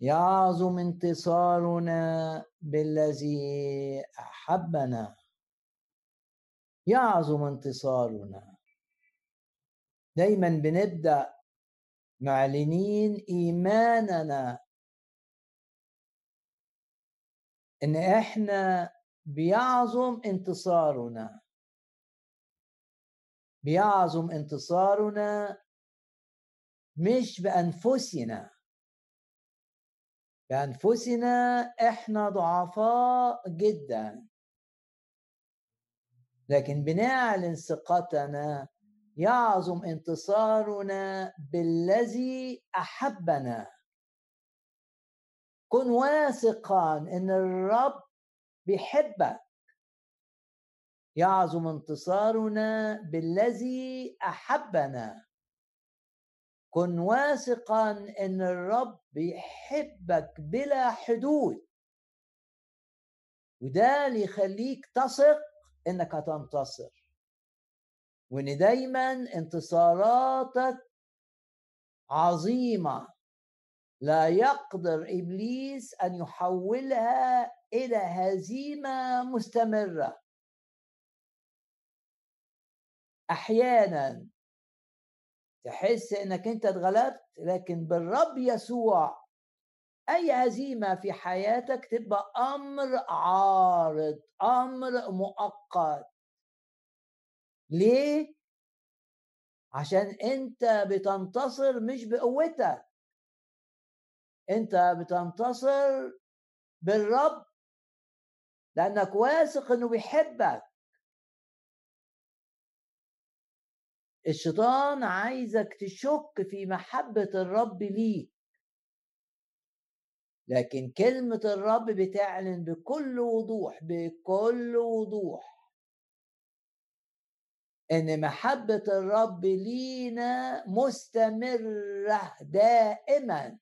يعظم انتصارنا بالذي أحبنا. يعظم انتصارنا. دايما بنبدأ معلنين إيماننا إن إحنا بيعظم انتصارنا. بيعظم انتصارنا مش بأنفسنا. بأنفسنا إحنا ضعفاء جدا. لكن بنعلن ثقتنا يعظم انتصارنا بالذي أحبنا. كن واثقا إن الرب بيحبك. يعظم انتصارنا بالذي أحبنا. كن واثقا إن الرب بيحبك بلا حدود. وده اللي يخليك تثق إنك هتنتصر. وإن دايما انتصاراتك عظيمة. لا يقدر إبليس أن يحولها إلى هزيمة مستمرة. أحيانا تحس إنك أنت اتغلبت لكن بالرب يسوع أي هزيمة في حياتك تبقى أمر عارض أمر مؤقت. ليه؟ عشان أنت بتنتصر مش بقوتك. أنت بتنتصر بالرب لأنك واثق إنه بيحبك. الشيطان عايزك تشك في محبة الرب ليك. لكن كلمة الرب بتعلن بكل وضوح بكل وضوح. إن محبة الرب لينا مستمرة دائما.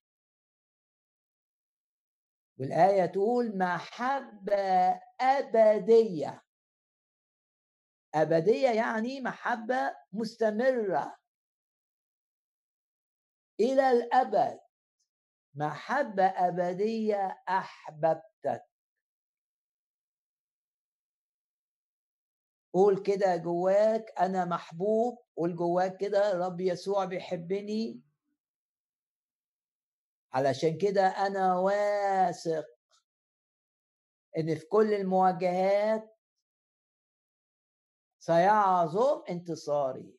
والآية تقول محبة أبدية. أبدية يعني محبة مستمرة. إلى الأبد. محبة أبدية أحببتك. قول كده جواك أنا محبوب قول جواك كده رب يسوع بيحبني. علشان كده أنا واثق إن في كل المواجهات سيعظم انتصاري.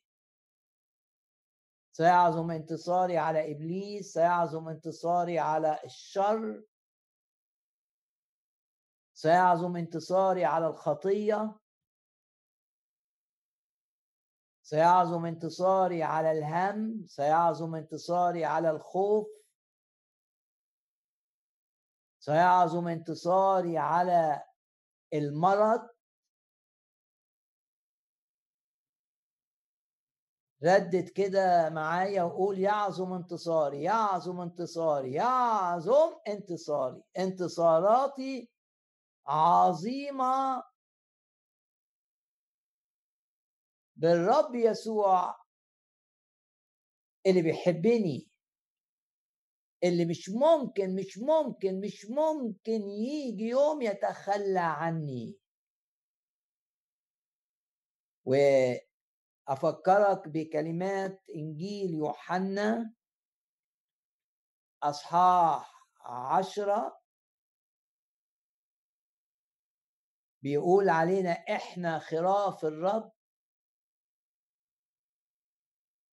سيعظم انتصاري على إبليس سيعظم انتصاري على الشر. سيعظم انتصاري على الخطية. سيعظم انتصاري على الهم. سيعظم انتصاري على الخوف. سيعظم انتصاري على المرض. ردد كده معايا وقول يعظم انتصاري يعظم انتصاري يعظم انتصاري. انتصاراتي عظيمة بالرب يسوع اللي بيحبني اللي مش ممكن مش ممكن مش ممكن يجي يوم يتخلى عني. و أفكرك بكلمات إنجيل يوحنا أصحاح عشرة. بيقول علينا إحنا خراف الرب.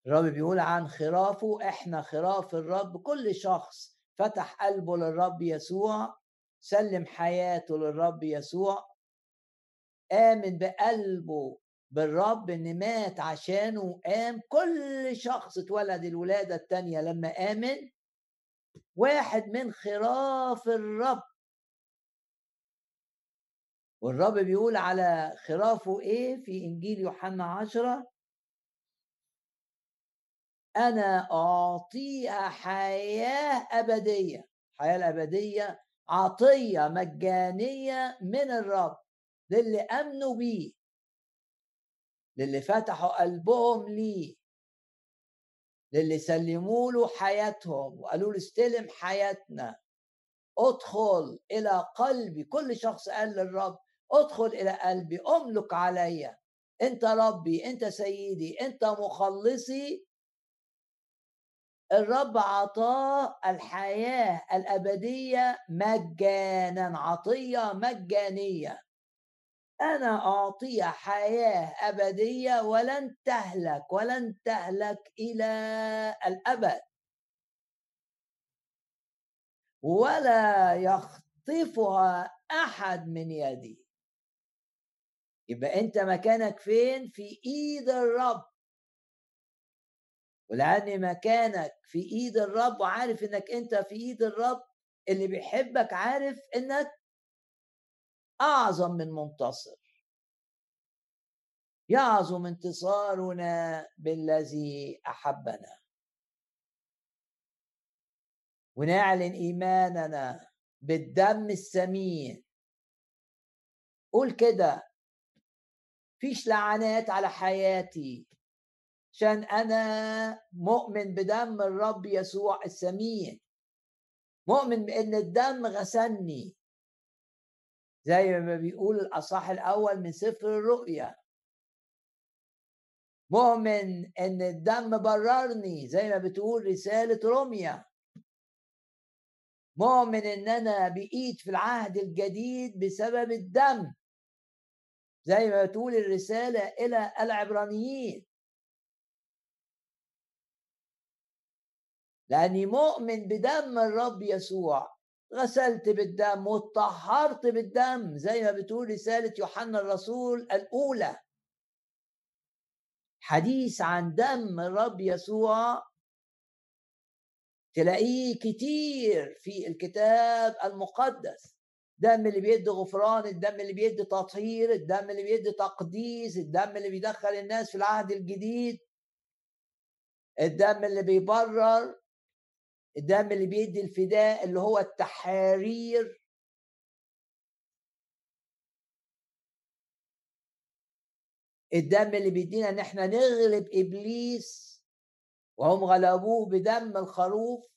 الرب بيقول عن خرافه إحنا خراف الرب. كل شخص فتح قلبه للرب يسوع سلم حياته للرب يسوع آمن بقلبه بالرب ان مات عشانه وقام كل شخص اتولد الولادة الثانية لما آمن. واحد من خراف الرب. والرب بيقول على خرافه إيه في إنجيل يوحنا عشرة؟ أنا اعطيها حياة أبدية. الحياة الأبدية عطية مجانية من الرب للي آمنوا بيه. للي فتحوا قلبهم ليه. للي سلموا له حياتهم وقالوا له استلم حياتنا. ادخل إلى قلبي. كل شخص قال للرب ادخل إلى قلبي املك عليا انت ربي انت سيدي انت مخلصي. الرب عطاه الحياة الأبدية مجانا عطية مجانية. أنا اعطيه حياة أبدية ولن تهلك ولن تهلك إلى الأبد. ولا يخطفها أحد من يدي. يبقى أنت مكانك فين؟ في إيد الرب. ولأن مكانك في إيد الرب وعارف إنك أنت في إيد الرب اللي بيحبك عارف إنك أعظم من منتصر. يعظم انتصارنا بالذي أحبنا. ونعلن إيماننا بالدم الثمين قول كده. فيش لعنات على حياتي عشان أنا مؤمن بدم الرب يسوع الثمين مؤمن بإن الدم غسلني. زي ما بيقول الأصح الأول من سفر الرؤيا. مؤمن إن الدم بررني زي ما بتقول رسالة روميا مؤمن إن أنا بقيت في العهد الجديد بسبب الدم. زي ما تقول الرسالة إلى العبرانيين. لأني مؤمن بدم الرب يسوع. غسلت بالدم واتطهرت بالدم زي ما بتقول رسالة يوحنا الرسول الأولى. حديث عن دم الرب يسوع تلاقيه كتير في الكتاب المقدس. الدم اللي بيدي غفران الدم اللي بيدي تطهير الدم اللي بيدي تقديس الدم اللي بيدخل الناس في العهد الجديد. الدم اللي بيبرر الدم اللي بيدي الفداء اللي هو التحرير. الدم اللي بيدينا إن إحنا نغلب إبليس وهم غلبوه بدم الخروف.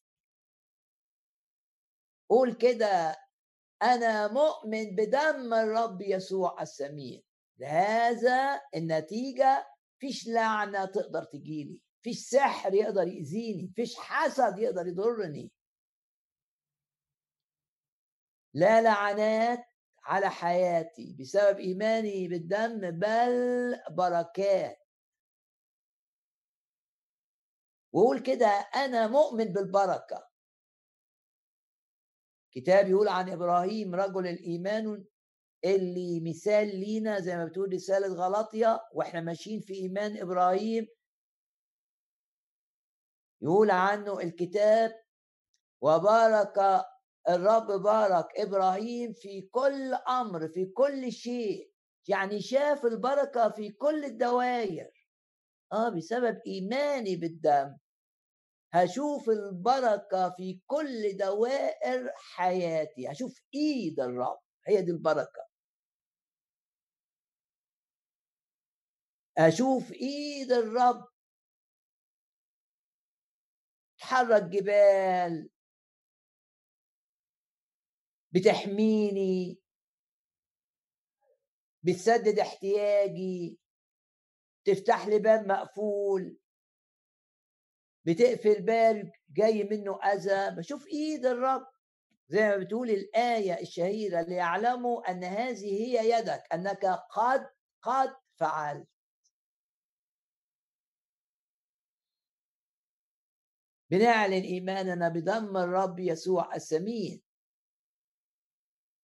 قول كده أنا مؤمن بدم الرب يسوع السمين لهذا النتيجة فيش لعنة تقدر تجيلي. فيش سحر يقدر يأذيني فيش حسد يقدر يضرني. لا لعنات على حياتي بسبب إيماني بالدم بل بركات. وقول كده أنا مؤمن بالبركة. كتاب يقول عن إبراهيم رجل الإيمان اللي مثال لينا زي ما بتقول رسالة غلطية وإحنا ماشيين في إيمان إبراهيم يقول عنه الكتاب وبارك الرب بارك إبراهيم في كل أمر في كل شيء يعني شاف البركة في كل الدوائر. آه بسبب إيماني بالدم. هشوف البركة في كل دوائر حياتي. هشوف إيد الرب هي دي البركة. أشوف إيد الرب تحرك جبال. بتحميني. بتسدد احتياجي. تفتح لي باب مقفول. بتقفل باب جاي منه أذى. بشوف إيد الرب. زي ما بتقول الآية الشهيرة ليعلموا أن هذه هي يدك أنك قد قد فعلت. بنعلن إيماننا بدم الرب يسوع السمين.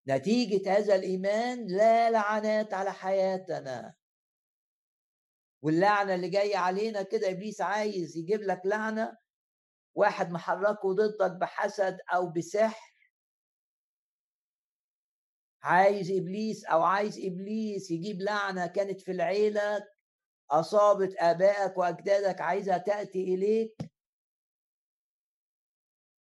نتيجة هذا الإيمان لا لعنات على حياتنا. واللعنة اللي جاية علينا كده إبليس عايز يجيب لك لعنة. واحد محركه ضدك بحسد أو بسحر. عايز إبليس أو عايز إبليس يجيب لعنة كانت في العيلة. أصابت آبائك وأجدادك عايزها تأتي إليك.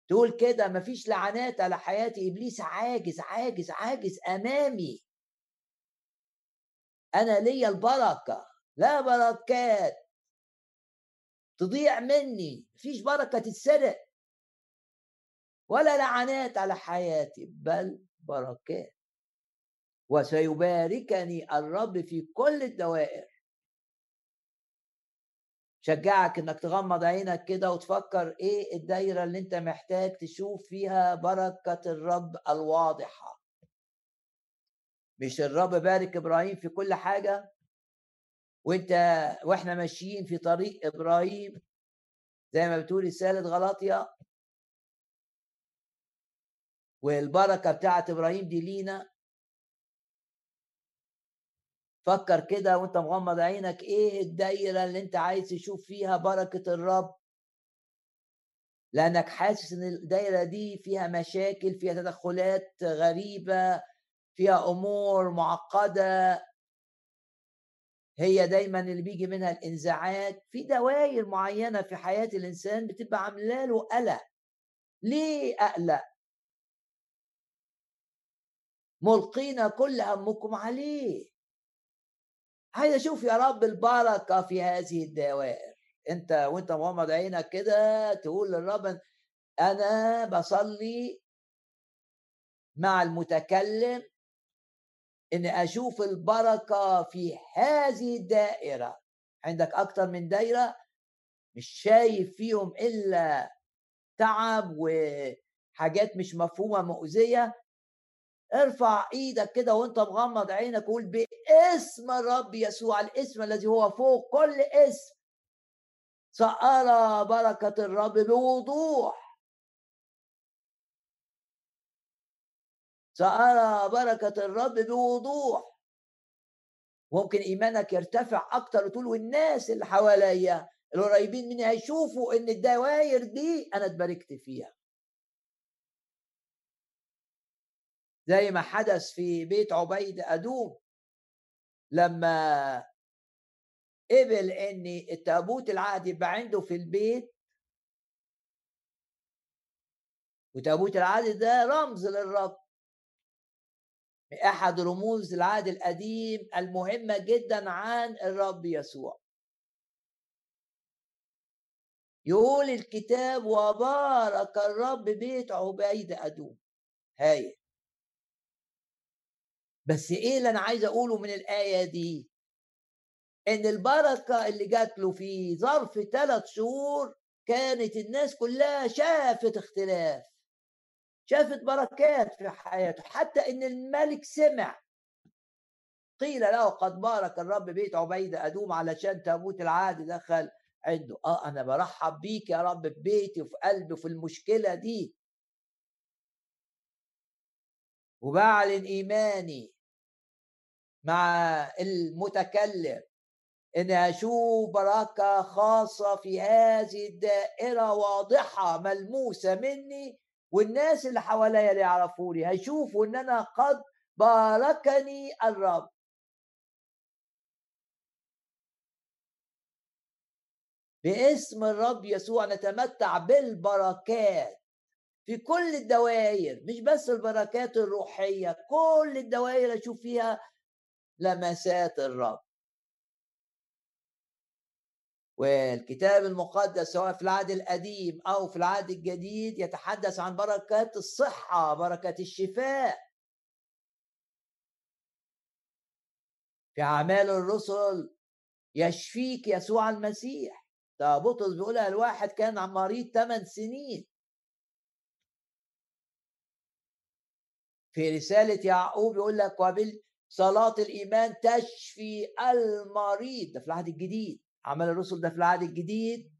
تقول كده مفيش لعنات على حياتي إبليس عاجز عاجز عاجز أمامي. أنا ليا البركة لا بركات. تضيع مني مفيش بركة تتسرق. ولا لعنات على حياتي بل بركات. وسيباركني الرب في كل الدوائر. شجعك إنك تغمض عينك كده وتفكر إيه الدايرة اللي أنت محتاج تشوف فيها بركة الرب الواضحة. مش الرب بارك إبراهيم في كل حاجة وأنت وإحنا ماشيين في طريق إبراهيم زي ما بتقول رسالة غلاطيا والبركة بتاعت إبراهيم دي لينا. فكر كده وانت مغمض عينك إيه الدايرة اللي انت عايز تشوف فيها بركة الرب؟ لأنك حاسس إن الدايرة دي فيها مشاكل فيها تدخلات غريبة فيها أمور معقدة. هي دايما اللي بيجي منها الإنزعاج. في دوائر معينة في حياة الإنسان بتبقى عاملة له قلق. ليه أقلق؟ ملقين كل همكم عليه. عايز أشوف يا رب البركة في هذه الدوائر. أنت وأنت مغمض عينك كده تقول للرب أنا بصلي مع المتكلم إن أشوف البركة في هذه الدائرة. عندك أكتر من دايرة؟ مش شايف فيهم إلا تعب وحاجات مش مفهومة مؤذية. ارفع إيدك كده وانت مغمض عينك وقول باسم الرب يسوع الاسم الذي هو فوق كل اسم. سأرى بركة الرب بوضوح. سأرى بركة الرب بوضوح. ممكن إيمانك يرتفع أكتر وتقول والناس اللي حواليا القريبين مني هيشوفوا إن الدواير دي أنا اتباركت فيها. زي ما حدث في بيت عبيد أدوم لما قبل إن التابوت العهد يبقى عنده في البيت وتابوت العهد ده رمز للرب. أحد رموز العهد القديم المهمة جدا عن الرب يسوع. يقول الكتاب وبارك الرب بيت عبيد أدوم. هاي بس إيه اللي أنا عايز أقوله من الآية دي؟ إن البركة اللي جات له في ظرف ثلاث شهور كانت الناس كلها شافت اختلاف شافت بركات في حياته حتى إن الملك سمع. قيل له قد بارك الرب بيت عبيدة أدوم علشان تابوت العهد دخل عنده. آه أنا برحب بيك يا رب في بيتي وفي قلبي وفي المشكلة دي. وبعلن إيماني مع المتكلم. إن أشوف بركه خاصة في هذه الدائرة واضحة ملموسة مني والناس اللي حواليا اللي يعرفوني هيشوفوا إن أنا قد باركني الرب. باسم الرب يسوع نتمتع بالبركات في كل الدوائر مش بس البركات الروحية كل الدوائر أشوف فيها لمسات الرب. والكتاب المقدس سواء في العهد القديم أو في العهد الجديد يتحدث عن بركات الصحة بركة الشفاء. في أعمال الرسل يشفيك يسوع المسيح. ده بطرس بيقولها الواحد كان مريض 8 سنين. في رسالة يعقوب يقول لك وبالصلاة الإيمان تشفي المريض. ده في العهد الجديد. عمل الرسل ده في العهد الجديد.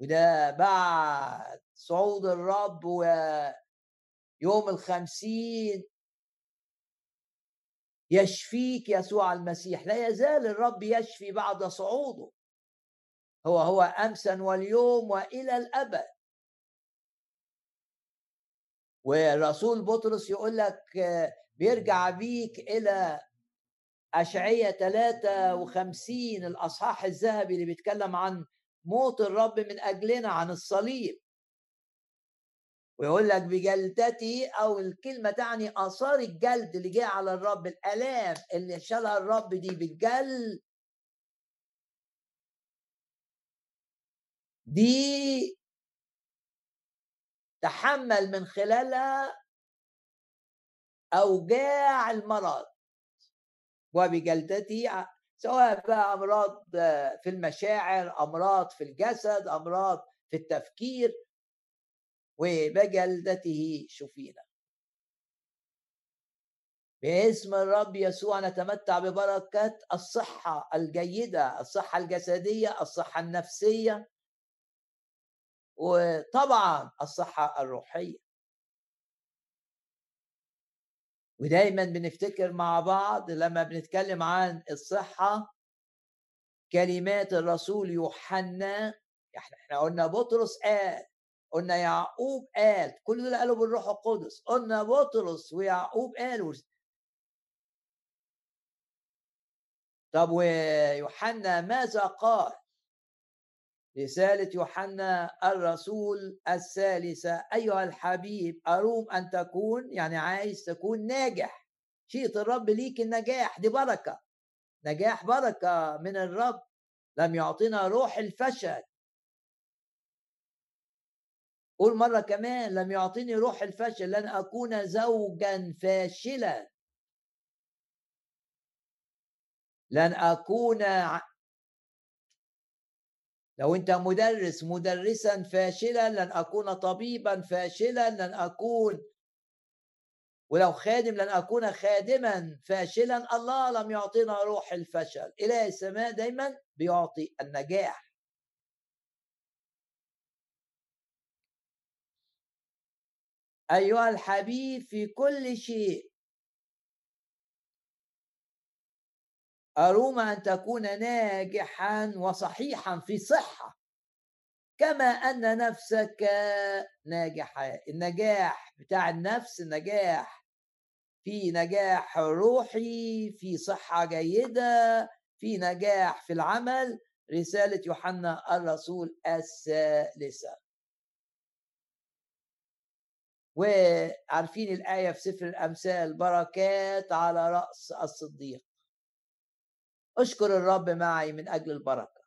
وده بعد صعود الرب ويوم الخمسين يشفيك يسوع المسيح. لا يزال الرب يشفي بعد صعوده. هو هو امسا واليوم وإلى الأبد. والرسول بطرس يقول لك بيرجع بيك إلى أشعية 53 الأصحاح الذهبي اللي بيتكلم عن موت الرب من أجلنا عن الصليب. ويقول لك بجلدتي أو الكلمة تعني آثار الجلد اللي جه على الرب الآلام اللي شالها الرب دي بالجلد. دي تحمل من خلالها أوجاع المرض. وبجلدته سواء بقى أمراض في المشاعر أمراض في الجسد أمراض في التفكير وبجلدته شفينا. باسم الرب يسوع نتمتع ببركة الصحة الجيدة الصحة الجسدية الصحة النفسية وطبعا الصحة الروحية. ودايما بنفتكر مع بعض لما بنتكلم عن الصحة كلمات الرسول يوحنا إحنا إحنا قلنا بطرس قال قلنا يعقوب قال كل دول قالوا بالروح القدس قلنا بطرس ويعقوب قالوا طب ويوحنا ماذا قال؟ رسالة يوحنا الرسول الثالثة أيها الحبيب أروم أن تكون؟ يعني عايز تكون ناجح. شيء الرب ليك النجاح دي بركة. نجاح بركة من الرب. لم يعطينا روح الفشل. قول مرة كمان لم يعطيني روح الفشل لن أكون زوجا فاشلا. لن أكون لو أنت مدرس مدرسا فاشلا لن أكون طبيبا فاشلا لن أكون. ولو خادم لن أكون خادما فاشلا. الله لم يعطينا روح الفشل. إله السماء دايما بيعطي النجاح. أيها الحبيب في كل شيء أروم أن تكون ناجحا وصحيحا في صحة كما أن نفسك ناجحة النجاح بتاع النفس النجاح في نجاح روحي في صحة جيدة في نجاح في العمل رسالة يوحنا الرسول الثالثة. وعارفين الآية في سفر الأمثال بركات على رأس الصديق. أشكر الرب معي من أجل البركة.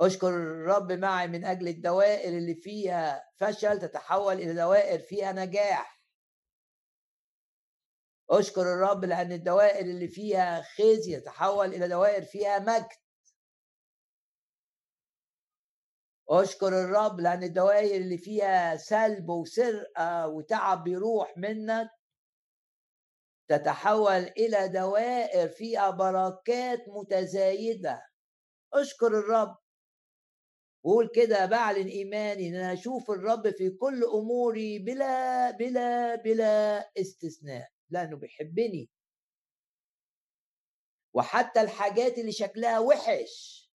أشكر الرب معي من أجل الدوائر اللي فيها فشل تتحول إلى دوائر فيها نجاح. أشكر الرب لأن الدوائر اللي فيها خزي تتحول إلى دوائر فيها مجد. أشكر الرب لأن الدوائر اللي فيها سلب وسرقة وتعب بيروح منك. تتحول إلى دوائر فيها بركات متزايدة. أشكر الرب. وقول كده بعلن ايماني إن أنا أشوف الرب في كل أموري بلا بلا بلا استثناء. لأنه بيحبني. وحتى الحاجات اللي شكلها وحش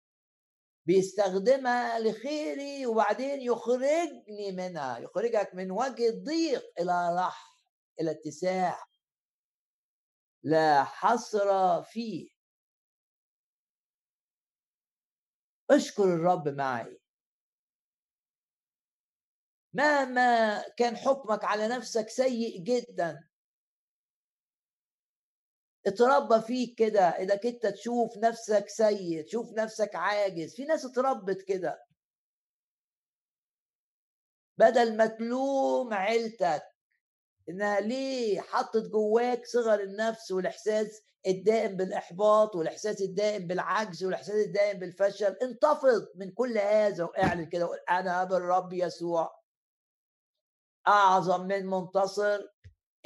بيستخدمها لخيري وبعدين يخرجني منها. يخرجك من وجه الضيق إلى رح إلى اتساع. لا حصر فيه. اشكر الرب معي. مهما كان حكمك على نفسك سيء جدا. اتربى فيك كده إنك أنت تشوف نفسك سيء تشوف نفسك عاجز. في ناس اتربت كده. بدل ما تلوم عيلتك. انها ليه حطت جواك صغر النفس والإحساس الدائم بالإحباط والإحساس الدائم بالعجز والإحساس الدائم بالفشل؟ انتفض من كل هذا واعلن كده وقول أنا بالرب يسوع. أعظم من منتصر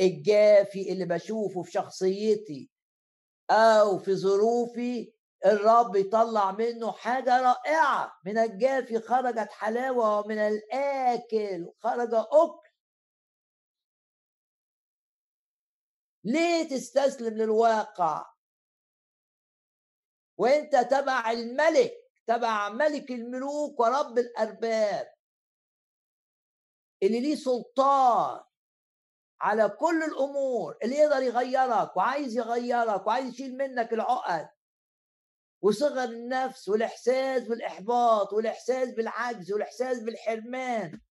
الجافي اللي بشوفه في شخصيتي أو في ظروفي الرب يطلع منه حاجة رائعة. من الجافي خرجت حلاوة ومن الآكل خرج أكل. ليه تستسلم للواقع؟ وانت تبع الملك تبع ملك الملوك ورب الأرباب. اللي ليه سلطان على كل الأمور اللي يقدر يغيرك وعايز يغيرك وعايز يشيل منك العقد. وصغر النفس والإحساس بالإحباط والإحساس بالعجز والإحساس بالحرمان.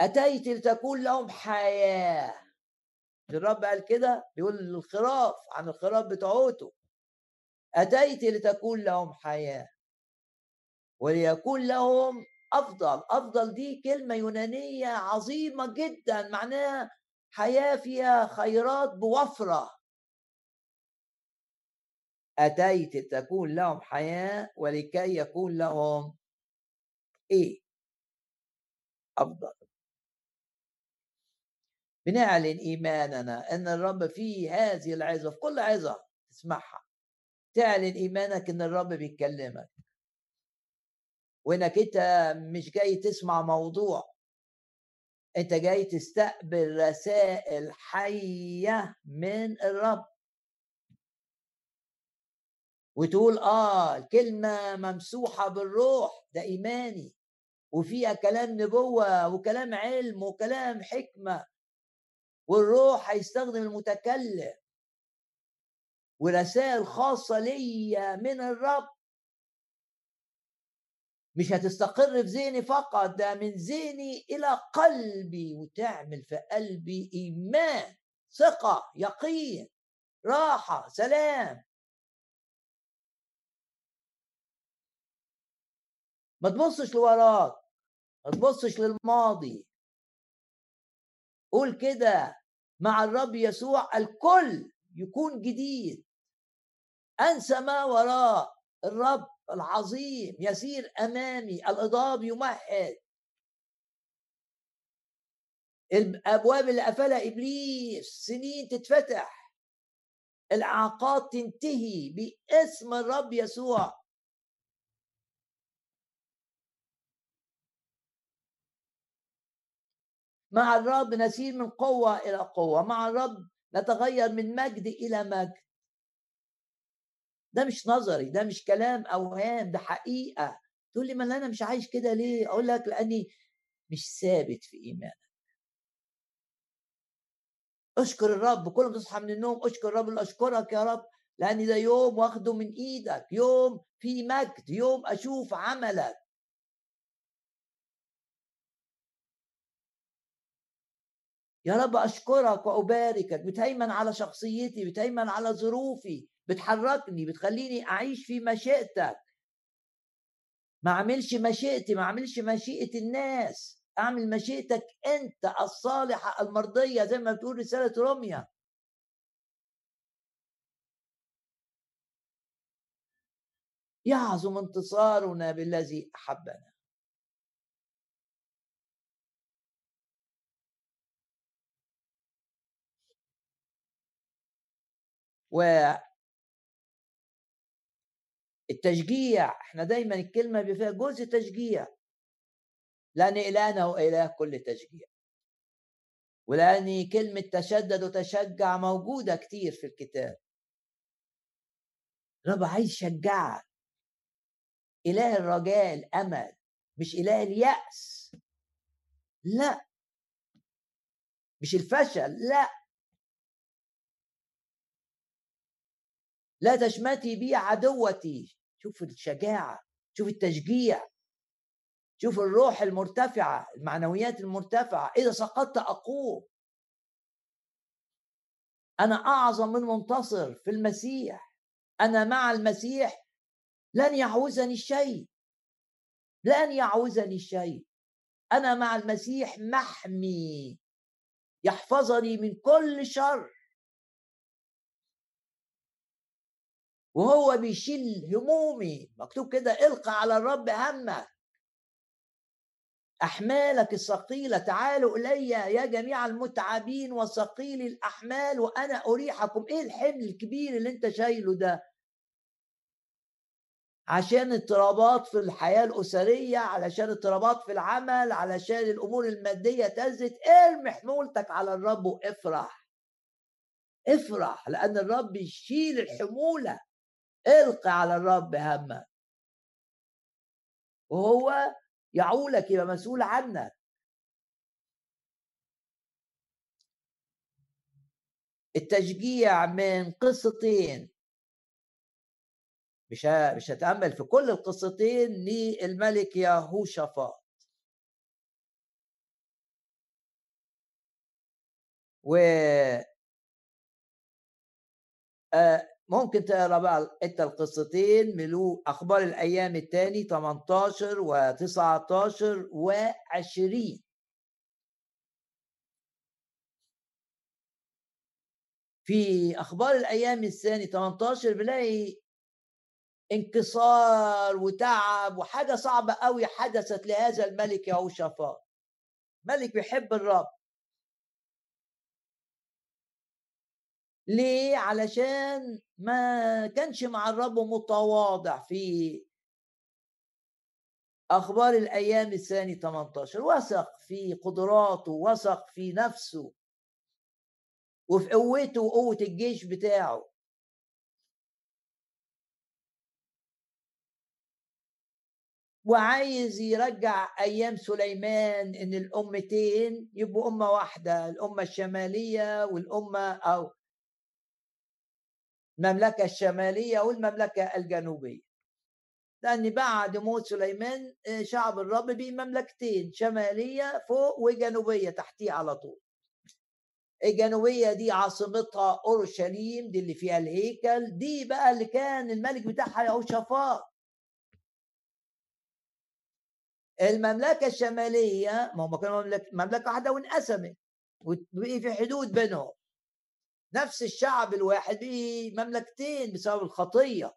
أتيت لتكون لهم حياة. الرب قال كده بيقول الخراف عن الخراف بتوعته أتيت لتكون لهم حياة. وليكون لهم أفضل. أفضل دي كلمة يونانية عظيمة جدا معناها حياة فيها خيرات بوفرة. أتيت تكون لهم حياة ولكي يكون لهم إيه؟ أفضل. بنعلن إيماننا إن الرب في هذه العظة في كل عظة تسمعها. تعلن إيمانك إن الرب بيكلمك. وإنك أنت مش جاي تسمع موضوع. أنت جاي تستقبل رسائل حية من الرب. وتقول آه الكلمة ممسوحة بالروح ده إيماني. وفيها كلام نبوة وكلام علم وكلام حكمة. والروح هيستخدم المتكلم. ورسائل خاصة ليا من الرب. مش هتستقر في ذهني فقط ده من ذهني إلى قلبي وتعمل في قلبي إيمان ثقة يقين راحة سلام. ما تبصش لوراك ما تبصش للماضي. قول كده. مع الرب يسوع الكل يكون جديد. أنسى ما وراء الرب العظيم يسير أمامي الأضاب يمهد. الأبواب اللي قفلها إبليس سنين تتفتح. الأعاقات تنتهي باسم الرب يسوع. مع الرب نسير من قوة إلى قوة مع الرب نتغير من مجد إلى مجد. ده مش نظري ده مش كلام أوهام ده حقيقة. تقول لي ما أنا مش عايش كده ليه؟ أقول لك لأني مش ثابت في إيمانك. أشكر الرب كل ما تصحى من النوم أشكر الرب أشكرك يا رب لأن ده يوم واخده من إيدك يوم في مجد يوم أشوف عملك. يا رب أشكرك وأباركك بتهيمن على شخصيتي بتهيمن على ظروفي بتحركني بتخليني أعيش في مشيئتك. ما أعملش مشيئتي ما أعملش مشيئة الناس أعمل مشيئتك أنت الصالحة المرضية زي ما بتقول رسالة روميا يعظم انتصارنا بالذي أحبنا. و التشجيع إحنا دايما الكلمة فيها جزء تشجيع. لأن الهنا هو اله كل تشجيع. ولأن كلمة تشدد وتشجع موجودة كتير في الكتاب. رب عايز يشجعك. إله الرجاء الامل مش إله اليأس. لا. مش الفشل لا. لا تشمتي بي عدوتي. شوف الشجاعة شوف التشجيع. شوف الروح المرتفعة المعنويات المرتفعة. إذا سقطت أقوم. أنا أعظم من منتصر في المسيح. أنا مع المسيح. لن يعوزني الشيء. لن يعوزني الشيء. أنا مع المسيح محمي. يحفظني من كل شر. وهو بيشيل همومي. مكتوب كده القى على الرب همك أحمالك الثقيلة تعالوا إلي يا جميع المتعبين وثقيل الأحمال وأنا أريحكم. إيه الحمل الكبير اللي أنت شايله ده؟ عشان اضطرابات في الحياة الأسرية علشان اضطرابات في العمل علشان الأمور المادية تزت. ارمي حمولتك على الرب وافرح. افرح لأن الرب يشيل الحمولة. القي على الرب همك وهو يعولك يبقى مسؤول عنك. التشجيع من قصتين مش مش هتأمل في كل القصتين للملك يهوشافاط. و آه، ممكن تقرأ بقى انت القصتين ملوك أخبار الأيام الثاني 18 و19 و20 في أخبار الأيام الثاني 18 بلاقي انكسار وتعب وحاجة صعبة قوي حدثت لهذا الملك يهوشافاط ملك بيحب الرب. ليه؟ علشان ما كانش مع الرب متواضع في أخبار الأيام الثاني 18 وثق في قدراته وثق في نفسه. وفي قوته وقوة الجيش بتاعه. وعايز يرجع أيام سليمان إن الأمتين يبقوا أمة واحدة الأمة الشمالية والأمة أو المملكة الشمالية والمملكة الجنوبية. لأن بعد موت سليمان آه، شعب الرب بيه مملكتين شمالية فوق وجنوبية تحتيه على طول. الجنوبية دي عاصمتها أورشليم دي اللي فيها الهيكل دي بقى اللي كان الملك بتاعها يهوشافاط. المملكة الشمالية ما هم كانوا مملكة واحدة وانقسمت وبقي في حدود بينهم. نفس الشعب الواحد بقي مملكتين بسبب الخطية.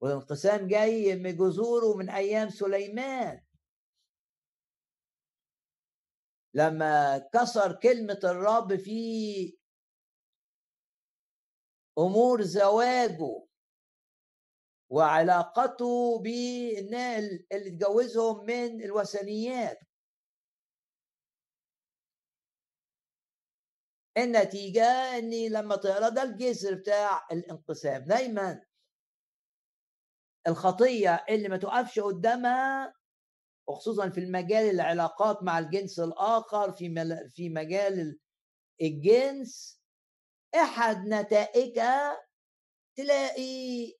والانقسام جاي من جذوره من أيام سليمان. لما كسر كلمة الرب في أمور زواجه وعلاقته بالناس اللي اتجوزهم من الوثنيات. النتيجة إني لما تقرا ده الجسر بتاع الانقسام. دايما الخطية اللي ما تقفش قدامها وخصوصا في المجال العلاقات مع الجنس الآخر في في مجال الجنس أحد نتائجها تلاقي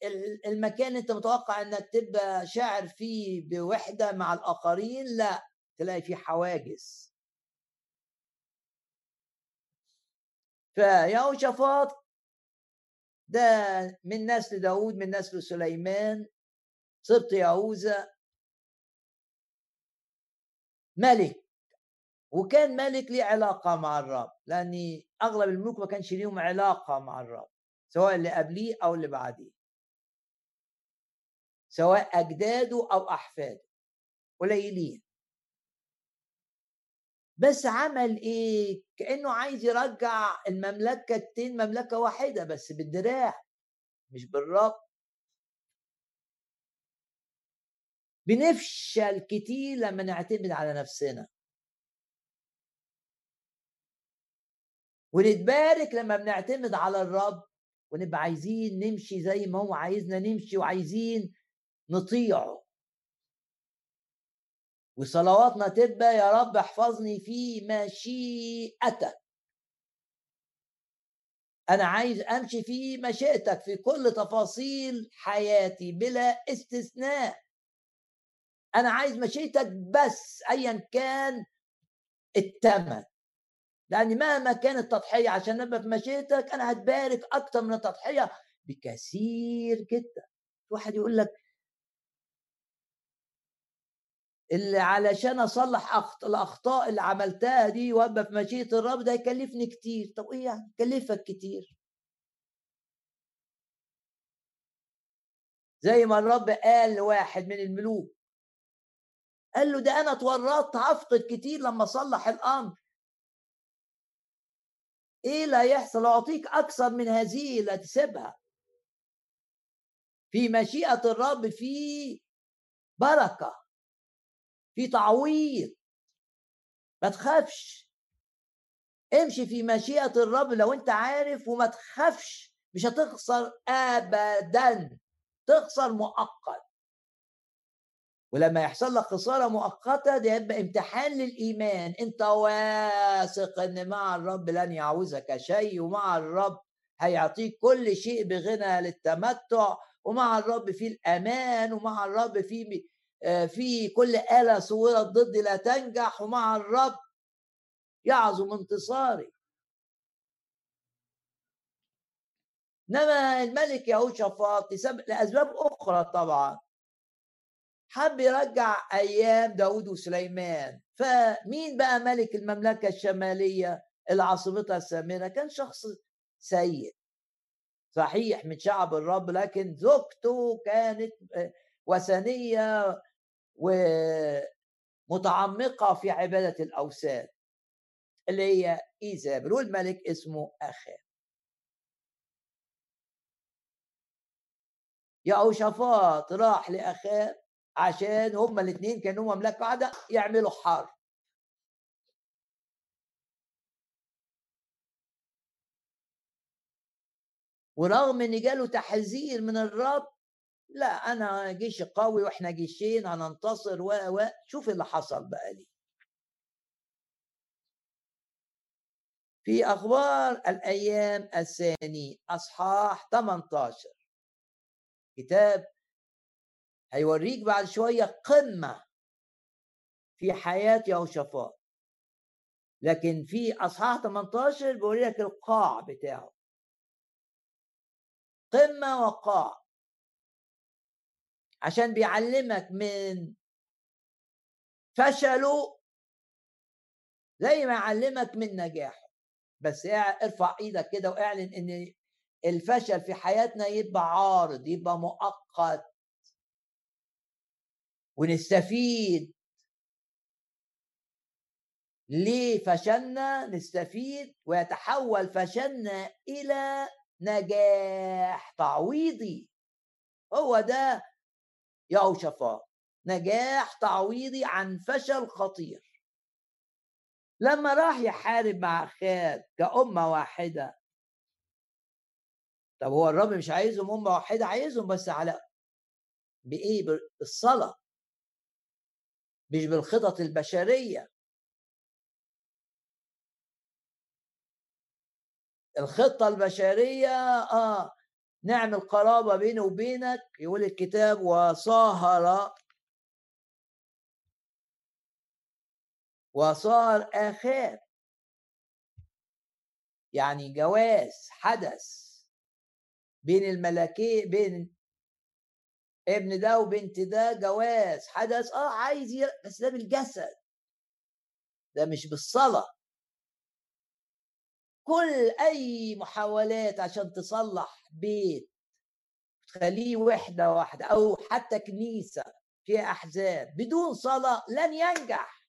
المكان أنت متوقع إنك تبقى شاعر فيه بوحدة مع الآخرين لا تلاقي فيه حواجز. فيهوشافاط ده من نسل داود من نسل سليمان سبط يهوذا ملك وكان ملك ليه علاقة مع الرب لأن أغلب الملوك ما كانش ليهم علاقة مع الرب سواء اللي قبليه أو اللي بعديه. سواء أجداده أو أحفاده قليلين. بس عمل إيه؟ كأنه عايز يرجع المملكة التين مملكة واحدة بس بالدراع مش بالرب. بنفشل كتير لما نعتمد على نفسنا. ونتبارك لما بنعتمد على الرب ونبقى عايزين نمشي زي ما هو عايزنا نمشي وعايزين نطيعه. وصلواتنا تبقى يا رب احفظني في مشيئتك. أنا عايز أمشي في مشيئتك في كل تفاصيل حياتي بلا استثناء. أنا عايز مشيئتك بس ايا كان الثمن لأن مهما كانت التضحية عشان نبقى في مشيئتك أنا هتبارك أكتر من التضحية بكثير جدا. واحد يقول لك اللي علشان أصلح أخط... الأخطاء اللي عملتها دي وابقى في مشيئة الرب ده يكلفني كتير. طب إيه يعني؟ كلفك كتير. زي ما الرب قال لواحد من الملوك. قال له ده أنا اتورطت هفقد كتير لما أصلح الأمر. إيه اللي هيحصل؟ أعطيك أكثر من هذه اللي تسيبها. في مشيئة الرب في بركة. في تعويض. ما تخافش. امشي في مشيئة الرب لو أنت عارف وما تخافش. مش هتخسر ابدا. تخسر مؤقت. ولما يحصل لك خسارة مؤقتة ده يبقى امتحان للإيمان. أنت واثق أن مع الرب لن يعوزك شيء ومع الرب هيعطيك كل شيء بغنى للتمتع ومع الرب في الأمان ومع الرب في في كل آلة صورت ضد لا تنجح ومع الرب يعظم انتصاري. إنما الملك يهوشافاط لأسباب أخرى طبعا. حب يرجع أيام داود وسليمان. فمين بقى ملك المملكة الشمالية؟ اللي عاصمتها السامره كان شخص سيء. صحيح من شعب الرب لكن زوجته كانت وثنية ومتعمقة في عبادة الأوثان اللي هي إيزابل والملك اسمه اخاب يهوشافاط راح لاخاب عشان هما الاثنين كانوا مملكة واحدة يعملوا حرب. ورغم إن جاله تحذير من الرب لا أنا جيش قوي وإحنا جيشين هننتصر و و شوف اللي حصل بقى لي. في أخبار الأيام الثاني أصحاح 18 كتاب هيوريك بعد شوية قمة في حياة يهوشافاط. لكن في أصحاح 18 بيوري لك القاع بتاعه. قمة وقاع. عشان بيعلمك من فشله زي ما يعلمك من نجاحه. بس ارفع إيدك كده واعلن ان الفشل في حياتنا يبقى عارض يبقى مؤقت. ونستفيد. ليه فشلنا؟ نستفيد ويتحول فشلنا إلى نجاح تعويضي. هو ده يهوشافاط نجاح تعويضي عن فشل خطير. لما راح يحارب مع خاد كأمة واحدة. طب هو الرب مش عايزهم أمة واحدة؟ عايزهم بس على بإيه؟ بالصلاة. مش بالخطط البشرية. الخطة البشرية آه نعمل قرابة بيني وبينك يقول الكتاب وصاهر وصار آخاب يعني جواز حدث بين الملكين بين ابن ده وبنت ده جواز حدث آه عايز ي... بس ده بالجسد. ده مش بالصلاة. كل أي محاولات عشان تصلح بيت تخليه وحدة واحدة أو حتى كنيسة فيها أحزاب بدون صلاة لن ينجح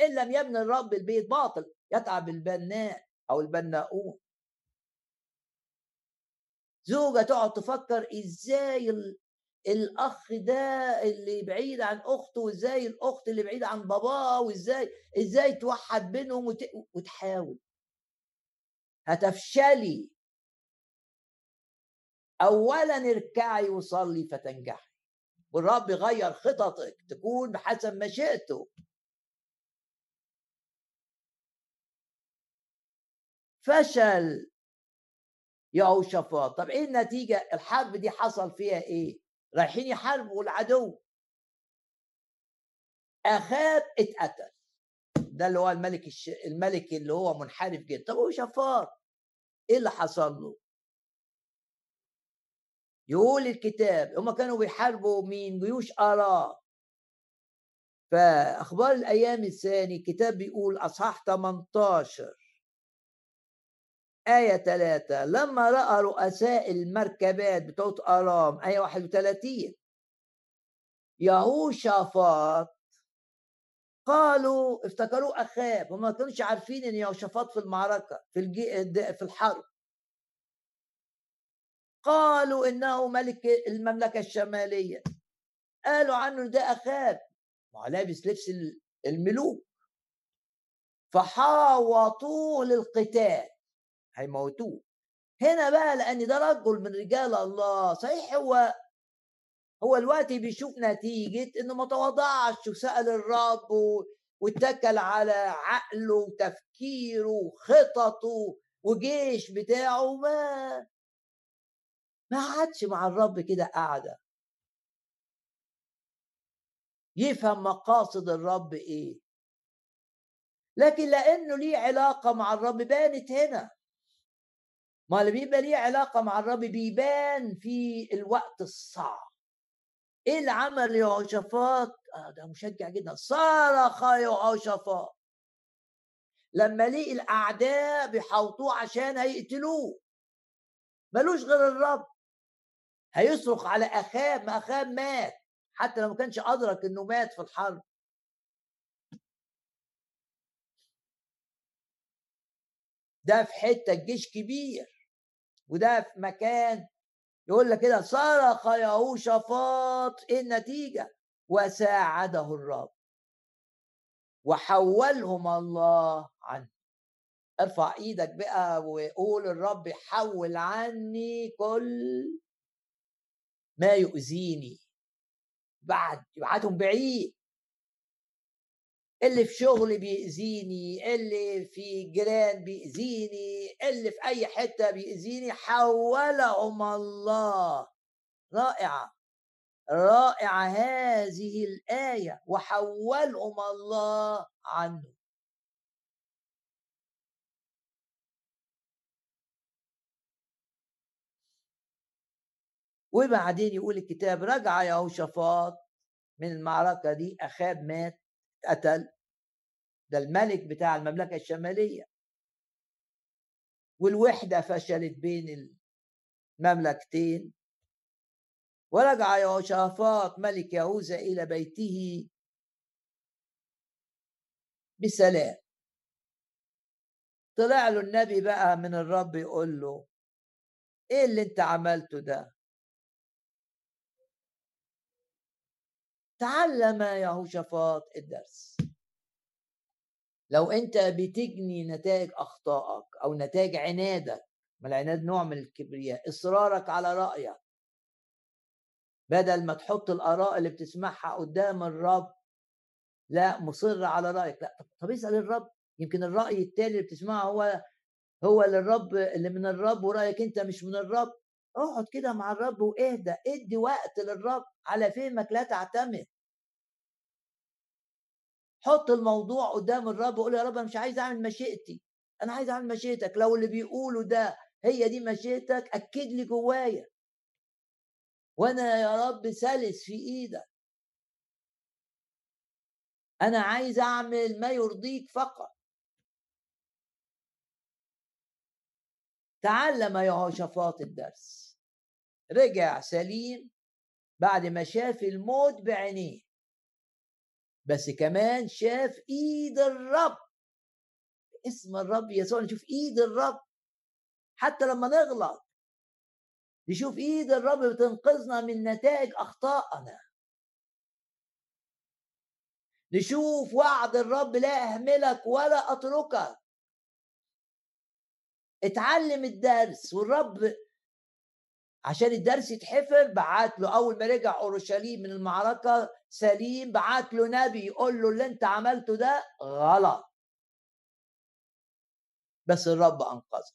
إن لم يبني الرب البيت باطل يتعب البناء أو البناؤون. زوجة تقعد تفكر إزاي الأخ ده اللي بعيد عن أخته وإزاي الأخت اللي بعيدة عن باباه وإزاي إزاي توحد بينهم وت... وتحاول. هتفشلي. اولا اركعي وصلي فتنجحي. والرب يغير خططك تكون بحسب مشيئته. فشل يهوشافاط طب إيه النتيجة؟ الحرب دي حصل فيها إيه؟ رايحين يحاربوا العدو. آخاب اتقتل. ده اللي هو الملك الش... الملك اللي هو منحرف جدا. طب هو شفار إيه اللي حصل له؟ يقول الكتاب هم كانوا بيحاربوا مين؟ جيوش آراء. فأخبار الأيام الثاني الكتاب بيقول أصحاح 18 آية 3 لما رأى رؤساء المركبات بتوع أرام آية 31 يهوشافاط قالوا افتكروا أخاب هم ما كانوش عارفين إن يهوشافاط في المعركة في الجي في الحرب. قالوا إنه ملك المملكة الشمالية. قالوا عنه ده أخاب. ما لابس لبس الملوك. فحاوطوه للقتال. هيموتوه. هنا بقى لأن ده رجل من رجال الله. صحيح هو هو الوقت بيشوف نتيجة إنه ما تواضعش وسأل الرب واتكل على عقله وتفكيره وخططه وجيش بتاعه ما ما قعدش مع الرب كده قعدة يفهم مقاصد الرب إيه. لكن لأنه ليه علاقة مع الرب بانت هنا. ما اللي بيبقى ليه علاقة مع الرب بيبان في الوقت الصعب. إيه اللي عمل يهوشافاط آه ده مشجع جدا. صرخ يهوشافاط لما لقي الأعداء بيحوطوه عشان هيقتلوه. ملوش غير الرب. هيصرخ على اخاب ما اخاب مات حتى لو ما كانش أدرك إنه مات في الحرب. ده في حتة الجيش كبير وده في مكان يقول لك كده صرخ يهوشافاط إيه النتيجة؟ وساعده الرب. وحولهم الله عنه. ارفع إيدك بقى وقول الرب حول عني كل ما يؤذيني. بعد يبعتهم بعيد. اللي في شغلي بيأذيني اللي في جيران بيأذيني اللي في أي حتة بيأذيني حولهم الله. رائعة. رائعة هذه الآية وحولهم الله عنه. وبعدين يقول الكتاب رجع يهوشافاط من المعركة دي أخاب مات اتقتل ده الملك بتاع المملكة الشمالية. والوحدة فشلت بين المملكتين. ورجع يهوشافاط ملك يهوذا إلى بيته بسلام. طلع له النبي بقى من الرب يقول له إيه اللي أنت عملته ده؟ تعلم يهوشافاط الدرس. لو أنت بتجني نتائج أخطائك أو نتائج عنادك ما العناد نوع من الكبرياء إصرارك على رأيك. بدل ما تحط الآراء اللي بتسمعها قدام الرب لا مصر على رأيك. لا طب اسأل الرب. يمكن الرأي التاني اللي بتسمعه هو هو اللي الرب اللي من الرب ورأيك أنت مش من الرب. اقعد كده مع الرب واهدى ادي وقت للرب على فهمك لا تعتمد. حط الموضوع قدام الرب وقول يا رب أنا مش عايز أعمل مشيئتي أنا عايز أعمل مشيئتك لو اللي بيقوله ده هي دي مشيئتك أكد لي جوايا. وأنا يا رب سلس في إيدك. أنا عايز أعمل ما يرضيك فقط. تعلم يهوشافاط الدرس. رجع سليم بعد ما شاف الموت بعينيه. بس كمان شاف إيد الرب. اسم الرب يسوع نشوف إيد الرب. حتى لما نغلط نشوف إيد الرب بتنقذنا من نتائج أخطائنا. نشوف وعد الرب لا اهملك ولا أتركك. اتعلم الدرس والرب عشان الدرس يتحفر بعت له أول ما رجع أورشليم من المعركة سليم بعت له نبي يقول له اللي أنت عملته ده غلط. بس الرب أنقذه.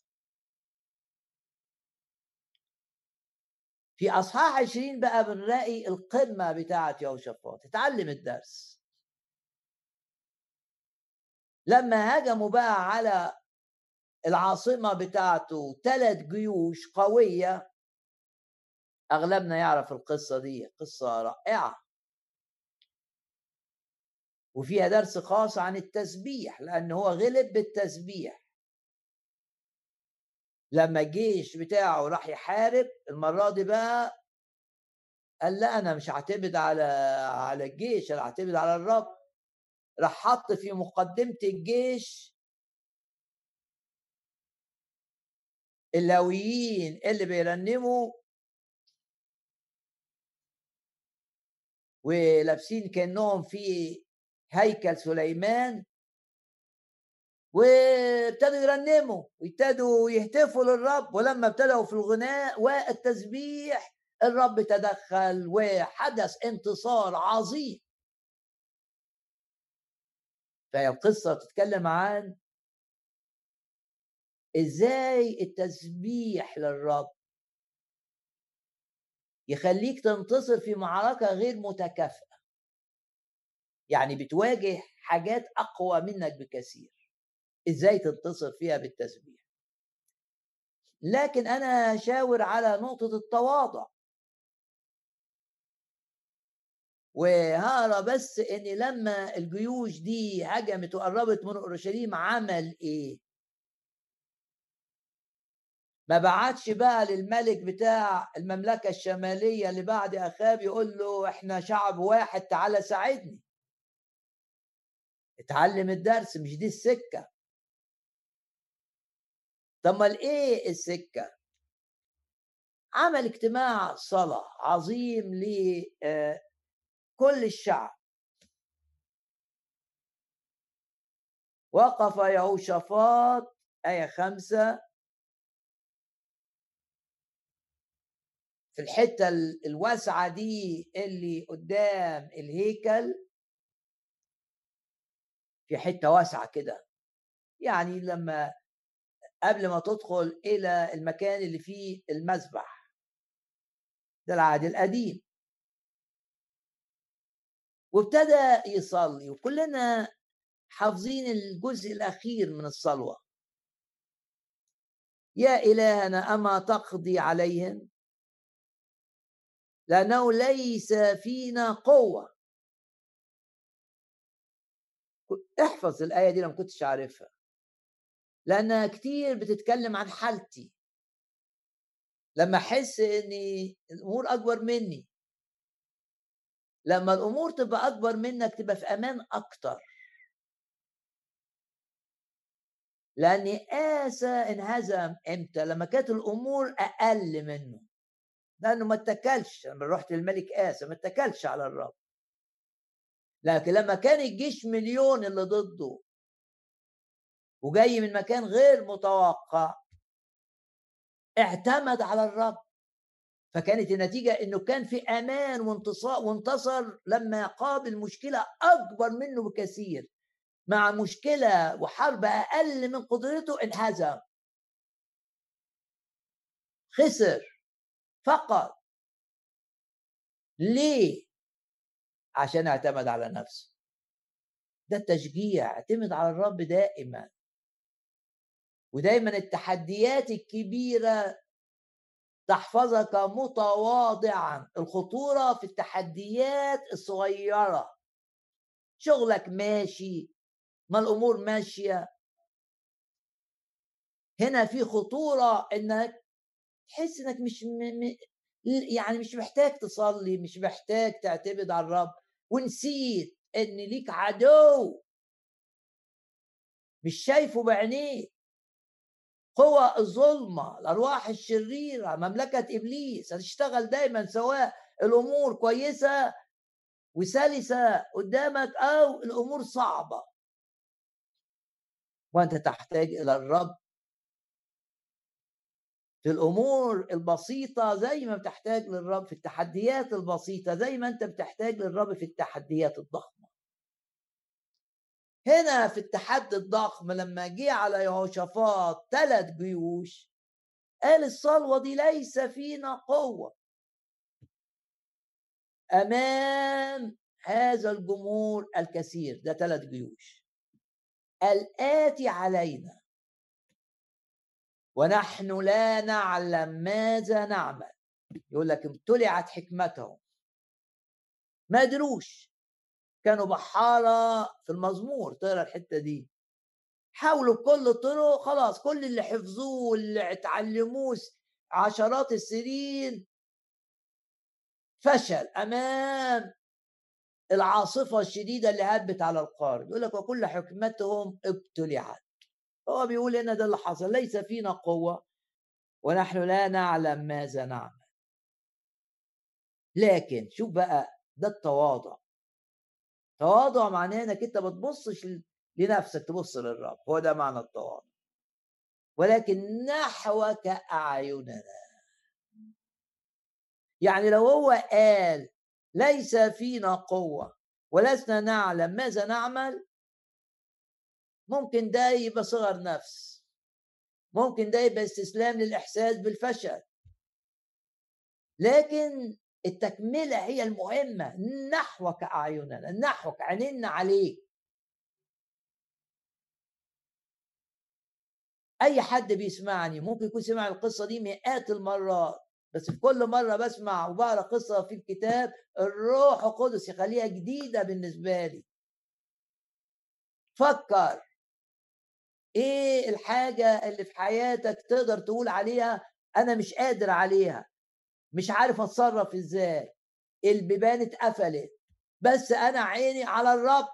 في أصحاح 20 بقى بنلاقي القمة بتاعة يهوشافاط. اتعلم الدرس. لما هجموا بقى على العاصمة بتاعته ثلاث جيوش قوية. أغلبنا يعرف القصة دي قصة رائعة. وفيها درس خاص عن التسبيح لأن هو غلب بالتسبيح. لما الجيش بتاعه راح يحارب المرة دي بقى قال لا أنا مش هعتمد على على الجيش أنا هعتمد على الرب. راح حط في مقدمة الجيش اللاويين اللي بيرنموا ولابسين كأنهم في هيكل سليمان وابتدوا يرنموا وابتدوا يهتفوا للرب ولما ابتدوا في الغناء والتسبيح الرب تدخل وحدث انتصار عظيم. فهي القصة بتتكلم عن إزاي التسبيح للرب؟ يخليك تنتصر في معركة غير متكافئة. يعني بتواجه حاجات أقوى منك بكثير. إزاي تنتصر فيها بالتسبيح؟ لكن أنا شاور على نقطة التواضع. وهقرا بس إن لما الجيوش دي هجمت وقربت من أورشليم عمل إيه؟ ما بعتش بقى للملك بتاع المملكة الشمالية اللي بعد أخاب يقول له إحنا شعب واحد تعالى ساعدني. اتعلم الدرس مش دي السكة. طب ما إيه السكة؟ عمل اجتماع صلاه عظيم لكل الشعب. وقف يهوشافاط آية خمسة في الحتة الواسعة دي اللي قدام الهيكل. في حتة واسعة كده. يعني لما قبل ما تدخل إلى المكان اللي فيه المذبح ده العهد القديم. وابتدى يصلي وكلنا حافظين الجزء الأخير من الصلوة. يا إلهنا أما تقضي عليهم؟ لأنه ليس فينا قوة. احفظ الآية دي لو ما كنتش عارفها. لأنها كتير بتتكلم عن حالتي. لما أحس إن الأمور أكبر مني. لما الأمور تبقى أكبر منك تبقى في أمان أكتر. لأن آسى انهزم إمتى؟ لما كانت الأمور أقل منه. لأنه ما اتكلش. لما رحت للملك اسى ما اتكلش على الرب. لكن لما كان الجيش مليون اللي ضده وجاي من مكان غير متوقع اعتمد على الرب. فكانت النتيجة إنه كان في أمان وانتصار وانتصر لما قابل مشكلة أكبر منه بكثير مع مشكلة وحرب أقل من قدرته انهزم خسر. فقط. ليه؟ عشان اعتمد على نفسه. ده التشجيع اعتمد على الرب دائما. ودايما التحديات الكبيرة تحفظك متواضعا. الخطورة في التحديات الصغيرة. شغلك ماشي ما الأمور ماشية. هنا في خطورة إنك تحس إنك مش م... م... يعني مش محتاج تصلي مش محتاج تعتمد على الرب ونسيت إن ليك عدو. مش شايفه بعينيه. قوى الظلمة الأرواح الشريرة مملكة إبليس هتشتغل دايما سواء الأمور كويسة وسلسة قدامك أو الأمور صعبة. وأنت تحتاج إلى الرب في الأمور البسيطة زي ما بتحتاج للرب في التحديات البسيطة زي ما أنت بتحتاج للرب في التحديات الضخمة. هنا في التحدي الضخم لما جه على يهوشافاط ثلاث جيوش قال الصلوة دي ليس فينا قوة. أمام هذا الجمهور الكثير ده ثلاث جيوش. الآتي علينا ونحن لا نعلم ماذا نعمل. يقول لك ابتلعت حكمتهم. ما قدروش. كانوا بحارة في المزمور تقرا الحتة دي. حاولوا بكل الطرق خلاص كل اللي حفظوه واللي اتعلموه عشرات السنين فشل أمام العاصفة الشديدة اللي هبت على القارب. يقول لك وكل حكمتهم ابتلعت. هو بيقول هنا ده اللي حصل ليس فينا قوة ونحن لا نعلم ماذا نعمل. لكن شوف بقى ده التواضع. تواضع معناه إنك أنت ما تبصش لنفسك تبص للرب هو ده معنى التواضع. ولكن نحوك أعيننا. يعني لو هو قال ليس فينا قوة ولسنا نعلم ماذا نعمل ممكن ده يبقى صغر نفس. ممكن ده يبقى استسلام للإحساس بالفشل. لكن التكملة هي المهمة نحوك أعيننا نحوك عيننا عليك. أي حد بيسمعني ممكن يكون سمع القصة دي مئات المرات بس في كل مرة بسمع وبقرأ قصة في الكتاب الروح القدس يخليها جديدة بالنسبة لي. فكر. إيه الحاجة اللي في حياتك تقدر تقول عليها أنا مش قادر عليها؟ مش عارف أتصرف إزاي؟ البيبان اتقفلت. بس أنا عيني على الرب.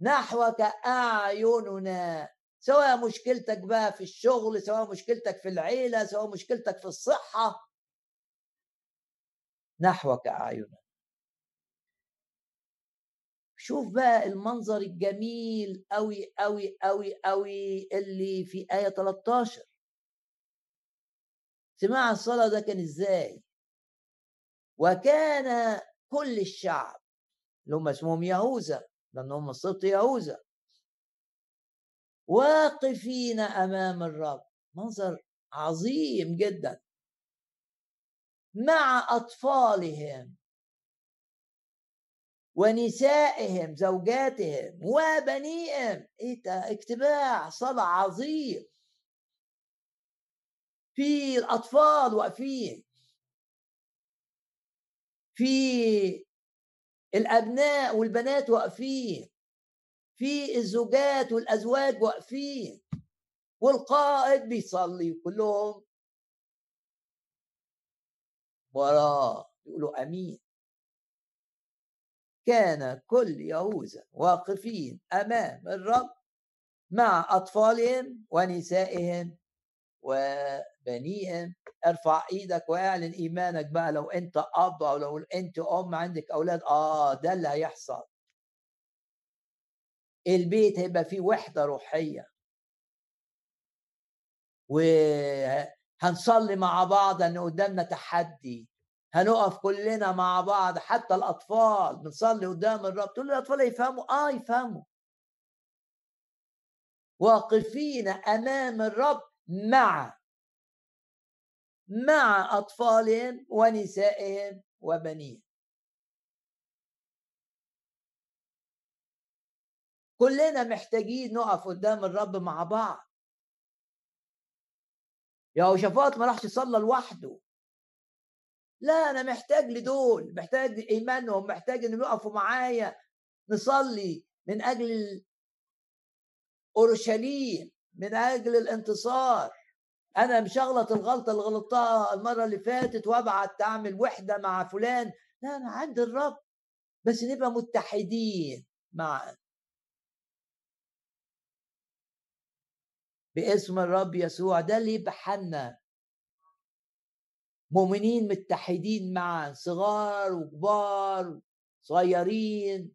نحوك أعيننا سواء مشكلتك بقى في الشغل سواء مشكلتك في العيلة سواء مشكلتك في الصحة. نحوك أعيننا. شوف بقى المنظر الجميل قوي قوي قوي قوي اللي في آية 13 سماع الصلاة ده كان إزاي؟ وكان كل الشعب اللي هم اسمهم يهوذا لأنهم سبط يهوذا. واقفين أمام الرب. منظر عظيم جدا. مع أطفالهم. ونسائهم زوجاتهم وبنيهم. اجتماع صلاة عظيم. في الأطفال واقفين في الأبناء والبنات واقفين في الزوجات والأزواج واقفين والقائد بيصلي كلهم. وراه يقولوا أمين. كان كل يهوذا واقفين أمام الرب مع أطفالهم ونسائهم وبنيهم. ارفع إيدك واعلن إيمانك بقى لو أنت أب أو لو أنت أم عندك أولاد. آه ده اللي هيحصل. البيت هيبقى فيه وحدة روحية. وهنصلي مع بعض ان قدامنا تحدي. هنقف كلنا مع بعض حتى الأطفال بنصلي قدام الرب تقول الاطفال يفهموا؟ آه يفهموا. واقفين أمام الرب مع مع أطفالهم ونسائهم وبنيهم. كلنا محتاجين نقف قدام الرب مع بعض. يهوشافاط ما راحش يصلى لوحده. لا أنا محتاج لدول محتاج إيمانهم محتاج إنهم يقفوا معايا. نصلي من أجل أورشليم من أجل الانتصار. أنا مش هغلط الغلطة اللي غلطتها المرة اللي فاتت وأبعت تعمل وحدة مع فلان. لا أنا عند الرب. بس نبقى متحدين معا باسم الرب يسوع. ده اللي يبقى حنا مؤمنين متحدين معا صغار وكبار صغيرين.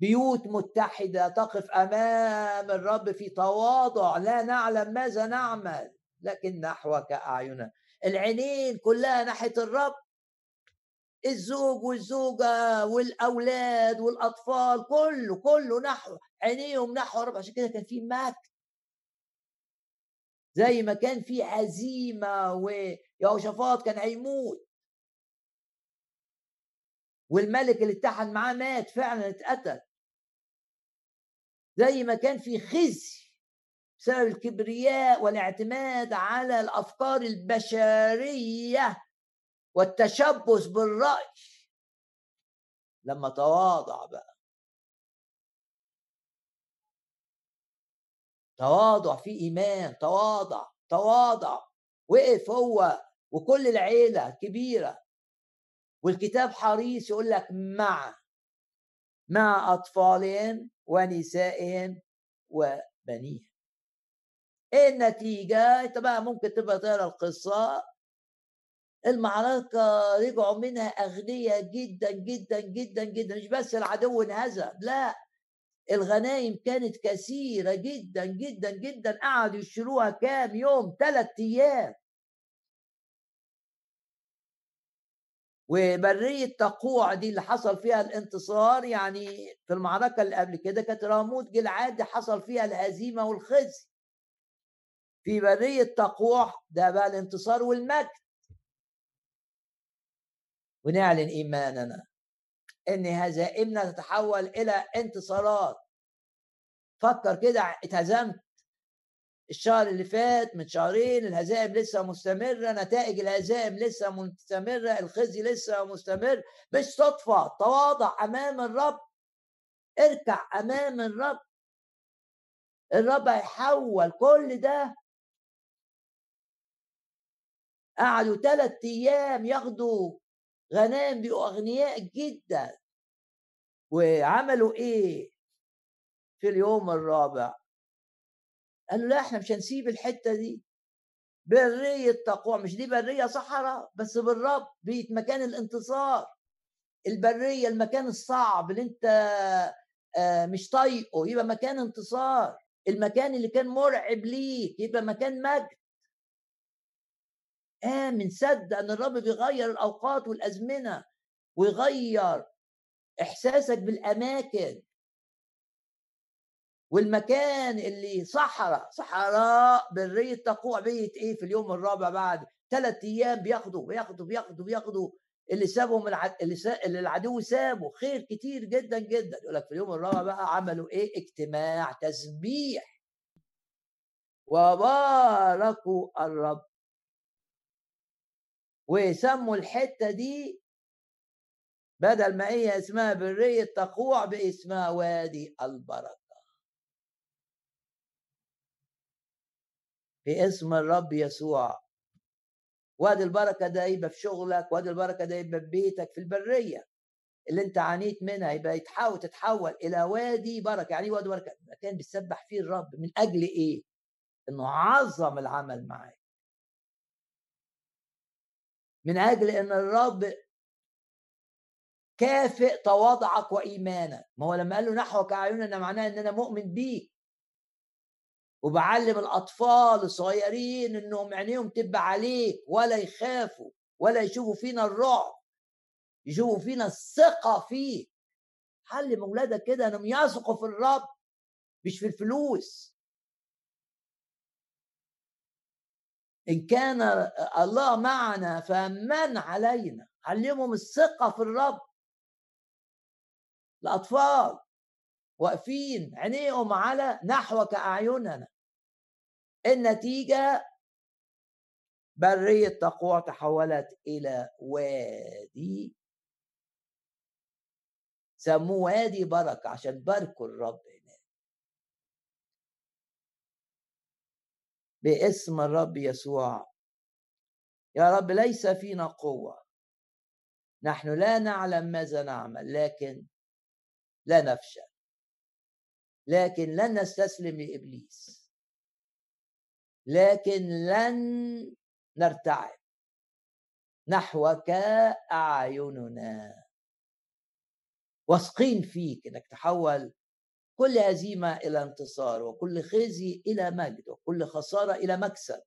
بيوت متحدة تقف أمام الرب في تواضع لا نعلم ماذا نعمل. لكن نحوك أعيننا. العينين كلها ناحية الرب. الزوج والزوجة والأولاد والأطفال كله كله نحو عينيهم نحو الرب. عشان كده كان في مجد. زي ما كان في هزيمة ويهوشافاط كان هيموت. والملك اللي اتحد معاه مات فعلا اتقتل. زي ما كان في خزي بسبب الكبرياء والاعتماد على الأفكار البشرية والتشبث بالرأي. لما تواضع بقى. تواضع في إيمان تواضع تواضع. وقف هو وكل العيلة كبيره والكتاب حريص يقول لك مع مع اطفالهم ونسائهم وبنيهم إيه النتيجة؟ انت بقى ممكن تبقى تقرأ القصة؟ المعركة رجعوا منها أغنياء جدا جدا جدا جدا مش بس العدو انهزم لا. الغنايم كانت كثيرة جدا جدا جدا. قعدوا يشتروها كام يوم؟ ثلاث أيام. وبرية تقوع دي اللي حصل فيها الانتصار يعني في المعركة اللي قبل كده كانت راموت جلعاد حصل فيها الهزيمة والخزي. في برية تقوع ده بقى الانتصار والمجد. ونعلن إيماننا. إن هزائمنا تتحول إلى انتصارات. فكر كده اتهزمت الشهر اللي فات من شهرين الهزائم لسه مستمرة نتائج الهزائم لسه مستمرة الخزي لسه مستمر مش صدفة تواضع أمام الرب. اركع أمام الرب. الرب هيحول كل ده. قعدوا ثلاث أيام ياخدوا غنام بقوا أغنياء جدا. وعملوا إيه في اليوم الرابع؟ قالوا لا إحنا مش هنسيب الحتة دي. برية تقوى مش دي برية صحراء بس بالرب بيت مكان الانتصار. البرية المكان الصعب اللي أنت آه، مش طايقه يبقى مكان انتصار. المكان اللي كان مرعب ليك يبقى مكان مجد. آمن صدق أن الرب بيغير الأوقات والأزمنة ويغير إحساسك بالأماكن. والمكان اللي صحراء صحراء برية تقوع بيت إيه في اليوم الرابع بعد؟ ثلاث أيام بياخدوا بياخدوا بياخدوا بياخدوا. اللي سابهم العد... اللي, سا... اللي العدو سابه. خير كتير جدا جدا. يقول لك في اليوم الرابع بقى عملوا إيه؟ اجتماع تسبيح. وباركوا الرب وسموا الحتة دي بدل ما هي اسمها برية تقوع باسمها وادي البركة. باسم الرب يسوع. وادي البركة ده يبقى في شغلك وادي البركة ده يبقى في بيتك في البرية. اللي انت عانيت منها يبقى يتحول تتحول إلى وادي بركة. يعني وادي بركة؟ مكان بتسبح فيه الرب من أجل إيه؟ إنه عظم العمل معاك من أجل إن الرب كافئ تواضعك وإيمانك. ما هو لما قال له نحوك أعيننا معناه إن أنا مؤمن بيك. وبعلم الأطفال الصغيرين إنهم عينيهم تبقى عليك ولا يخافوا ولا يشوفوا فينا الرعب يشوفوا فينا الثقة فيك. علم أولادك كده إنهم يثقوا في الرب مش في الفلوس. إن كان الله معنا فمن علينا. علمهم الثقة في الرب. الأطفال واقفين عينيهم على نحوك أعيننا. النتيجة برية تقوى تحولت إلى وادي. سموه وادي بركة عشان باركوا الرب. باسم الرب يسوع. يا رب ليس فينا قوة. نحن لا نعلم ماذا نعمل لكن لا نفشل. لكن لن نستسلم لإبليس لكن لن نرتعب. نحوك أعيننا واثقين فيك إنك تحول كل هزيمة إلى انتصار وكل خزي إلى مجد وكل خسارة إلى مكسب.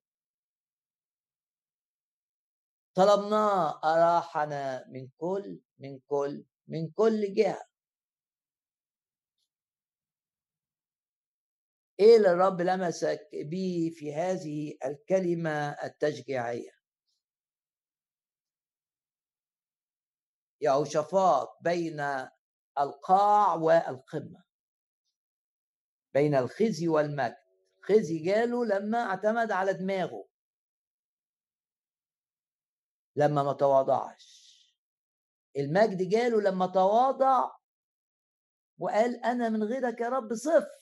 طلبناه أراحنا من كل من كل من كل جهة. إيه اللي الرب لمسك به في هذه الكلمة التشجيعية؟ يهوشافاط بين القاع والقمة. بين الخزي والمجد خزي جاله لما اعتمد على دماغه. لما ما تواضعش. المجد جاله لما تواضع وقال أنا من غيرك يا رب صفر.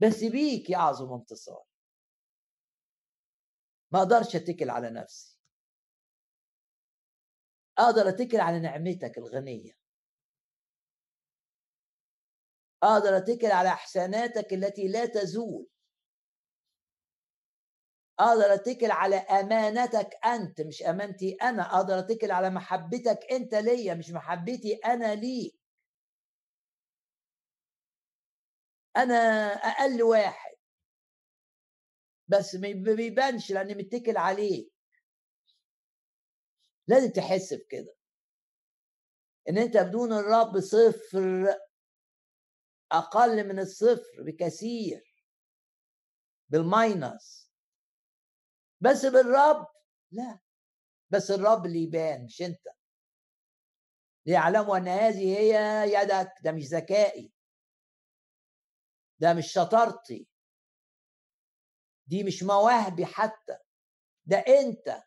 بس بيك يعظم انتصار. ما أقدرش أتكل على نفسي. أقدر أتكل على نعمتك الغنية. أقدر أتكل على احساناتك التي لا تزول. أقدر أتكل على أمانتك أنت مش أمانتي أنا. أقدر أتكل على محبتك أنت ليا مش محبتي أنا ليك. أنا أقل واحد. بس ما بيبانش لأني متكل عليه. لازم تحس بكده. إن أنت بدون الرب صفر أقل من الصفر بكثير بالماينس. بس بالرب؟ لا. بس الرب اللي يبان مش أنت. ليعلموا أن هذه هي يدك ده مش ذكائي. ده مش شطارتي. دي مش مواهبي حتى. ده أنت.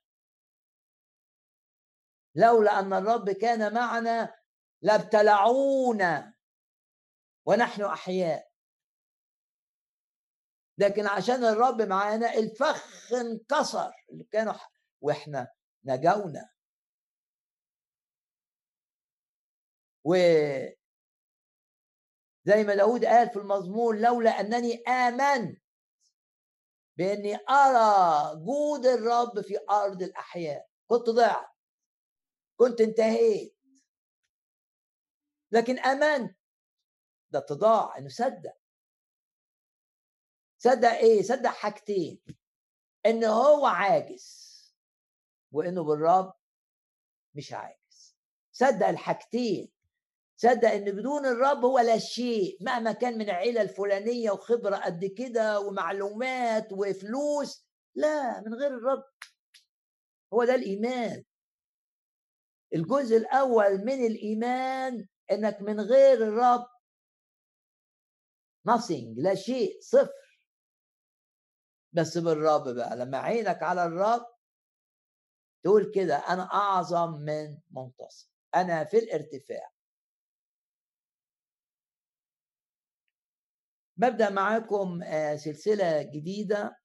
لولا أن الرب كان معنا لابتلعونا. ونحن أحياء. لكن عشان الرب معانا الفخ انكسر. اللي كانوا وإحنا نجونا. و زي ما داود قال في المزمور لولا أنني آمنت بأني أرى جود الرب في أرض الأحياء. كنت ضعت. كنت انتهيت. لكن آمنت. ده اتضاع إنه صدق. صدق إيه؟ صدق حاجتين. إن هو عاجز وإنه بالرب مش عاجز. صدق الحاجتين. صدق إن بدون الرب هو لا شيء مهما كان من عيله الفلانية وخبرة قد كده ومعلومات وفلوس. لا من غير الرب. هو ده الإيمان. الجزء الأول من الإيمان إنك من غير الرب nothing. لا شيء. صفر. بس بالرب بقى لما عينك على الرب تقول كده أنا أعظم من منتصر. أنا في الارتفاع. ببدأ معاكم آه، سلسلة جديدة.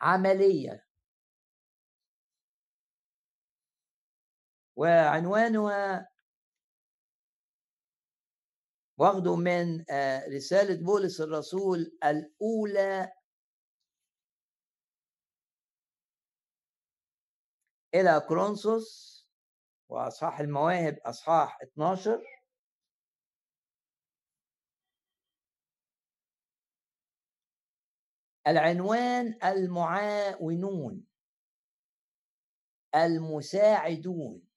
عملية. وعنوانها واخده من آه، رسالة بولس الرسول الأولى. إلى كرونسوس وأصحاح المواهب أصحاح 12 العنوان المعاونون. المساعدون.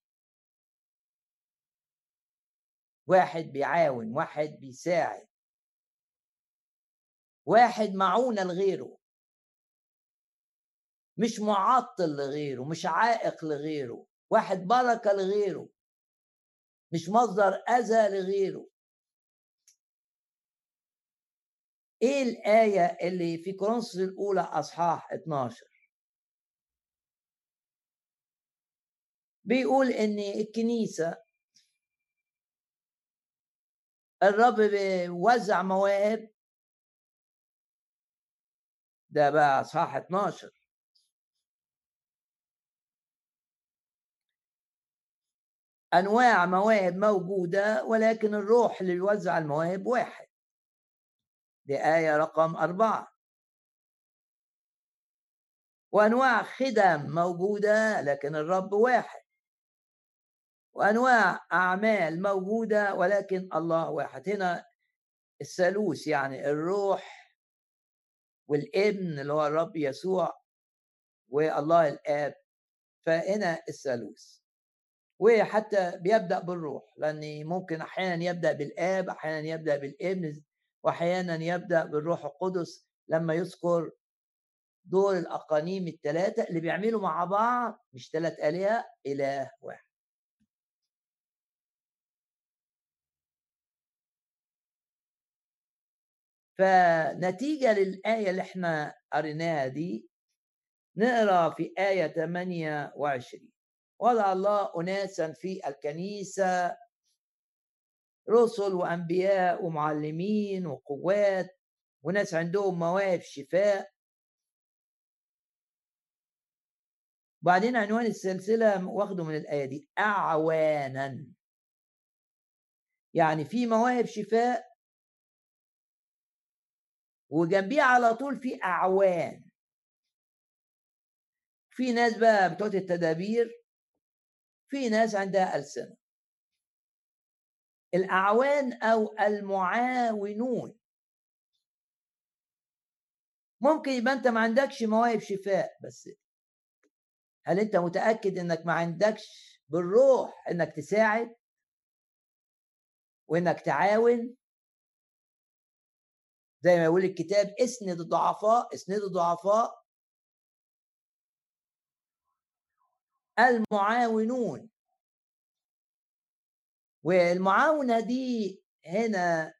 واحد بيعاون واحد بيساعد. واحد معونة لغيره. مش معطل لغيره مش عائق لغيره. واحد بركة لغيره. مش مصدر أذى لغيره. إيه الآية اللي في كورنثوس الأولى أصحاح 12 بيقول إن الكنيسة الرب بيوزع مواهب. ده بقى اصحاح 12 أنواع مواهب موجودة ولكن الروح اللي بيوزع المواهب واحد. دي آية رقم أربعة. وأنواع خدم موجودة لكن الرب واحد. وأنواع أعمال موجودة ولكن الله واحد. هنا الثالوث يعني الروح والابن اللي هو الرب يسوع والله الآب. فهنا الثالوث. وحتى بيبدأ بالروح لأن ممكن أحيانا يبدأ بالآب أحيانا يبدأ بالابن واحيانا يبدأ بالروح القدس لما يذكر دور الأقانيم الثلاثه اللي بيعملوا مع بعض مش ثلاث الهه إله واحد. فنتيجة للآية اللي إحنا قريناها دي نقرأ في آية 28 وضع الله أناسا في الكنيسة رسل وأنبياء ومعلمين وقوات وناس عندهم مواهب شفاء. وبعدين عنوان السلسلة واخده من الآية دي أعوانا. يعني في مواهب شفاء وجنبيه على طول في أعوان. في ناس بقى بتوع التدابير في ناس عندها ألسنة. الأعوان أو المعاونون. ممكن يبقى أنت ما عندكش مواهب شفاء بس هل أنت متأكد إنك ما عندكش بالروح إنك تساعد؟ وإنك تعاون؟ زي ما يقول الكتاب اسند الضعفاء اسند الضعفاء. المعاونون. والمعاونة دي هنا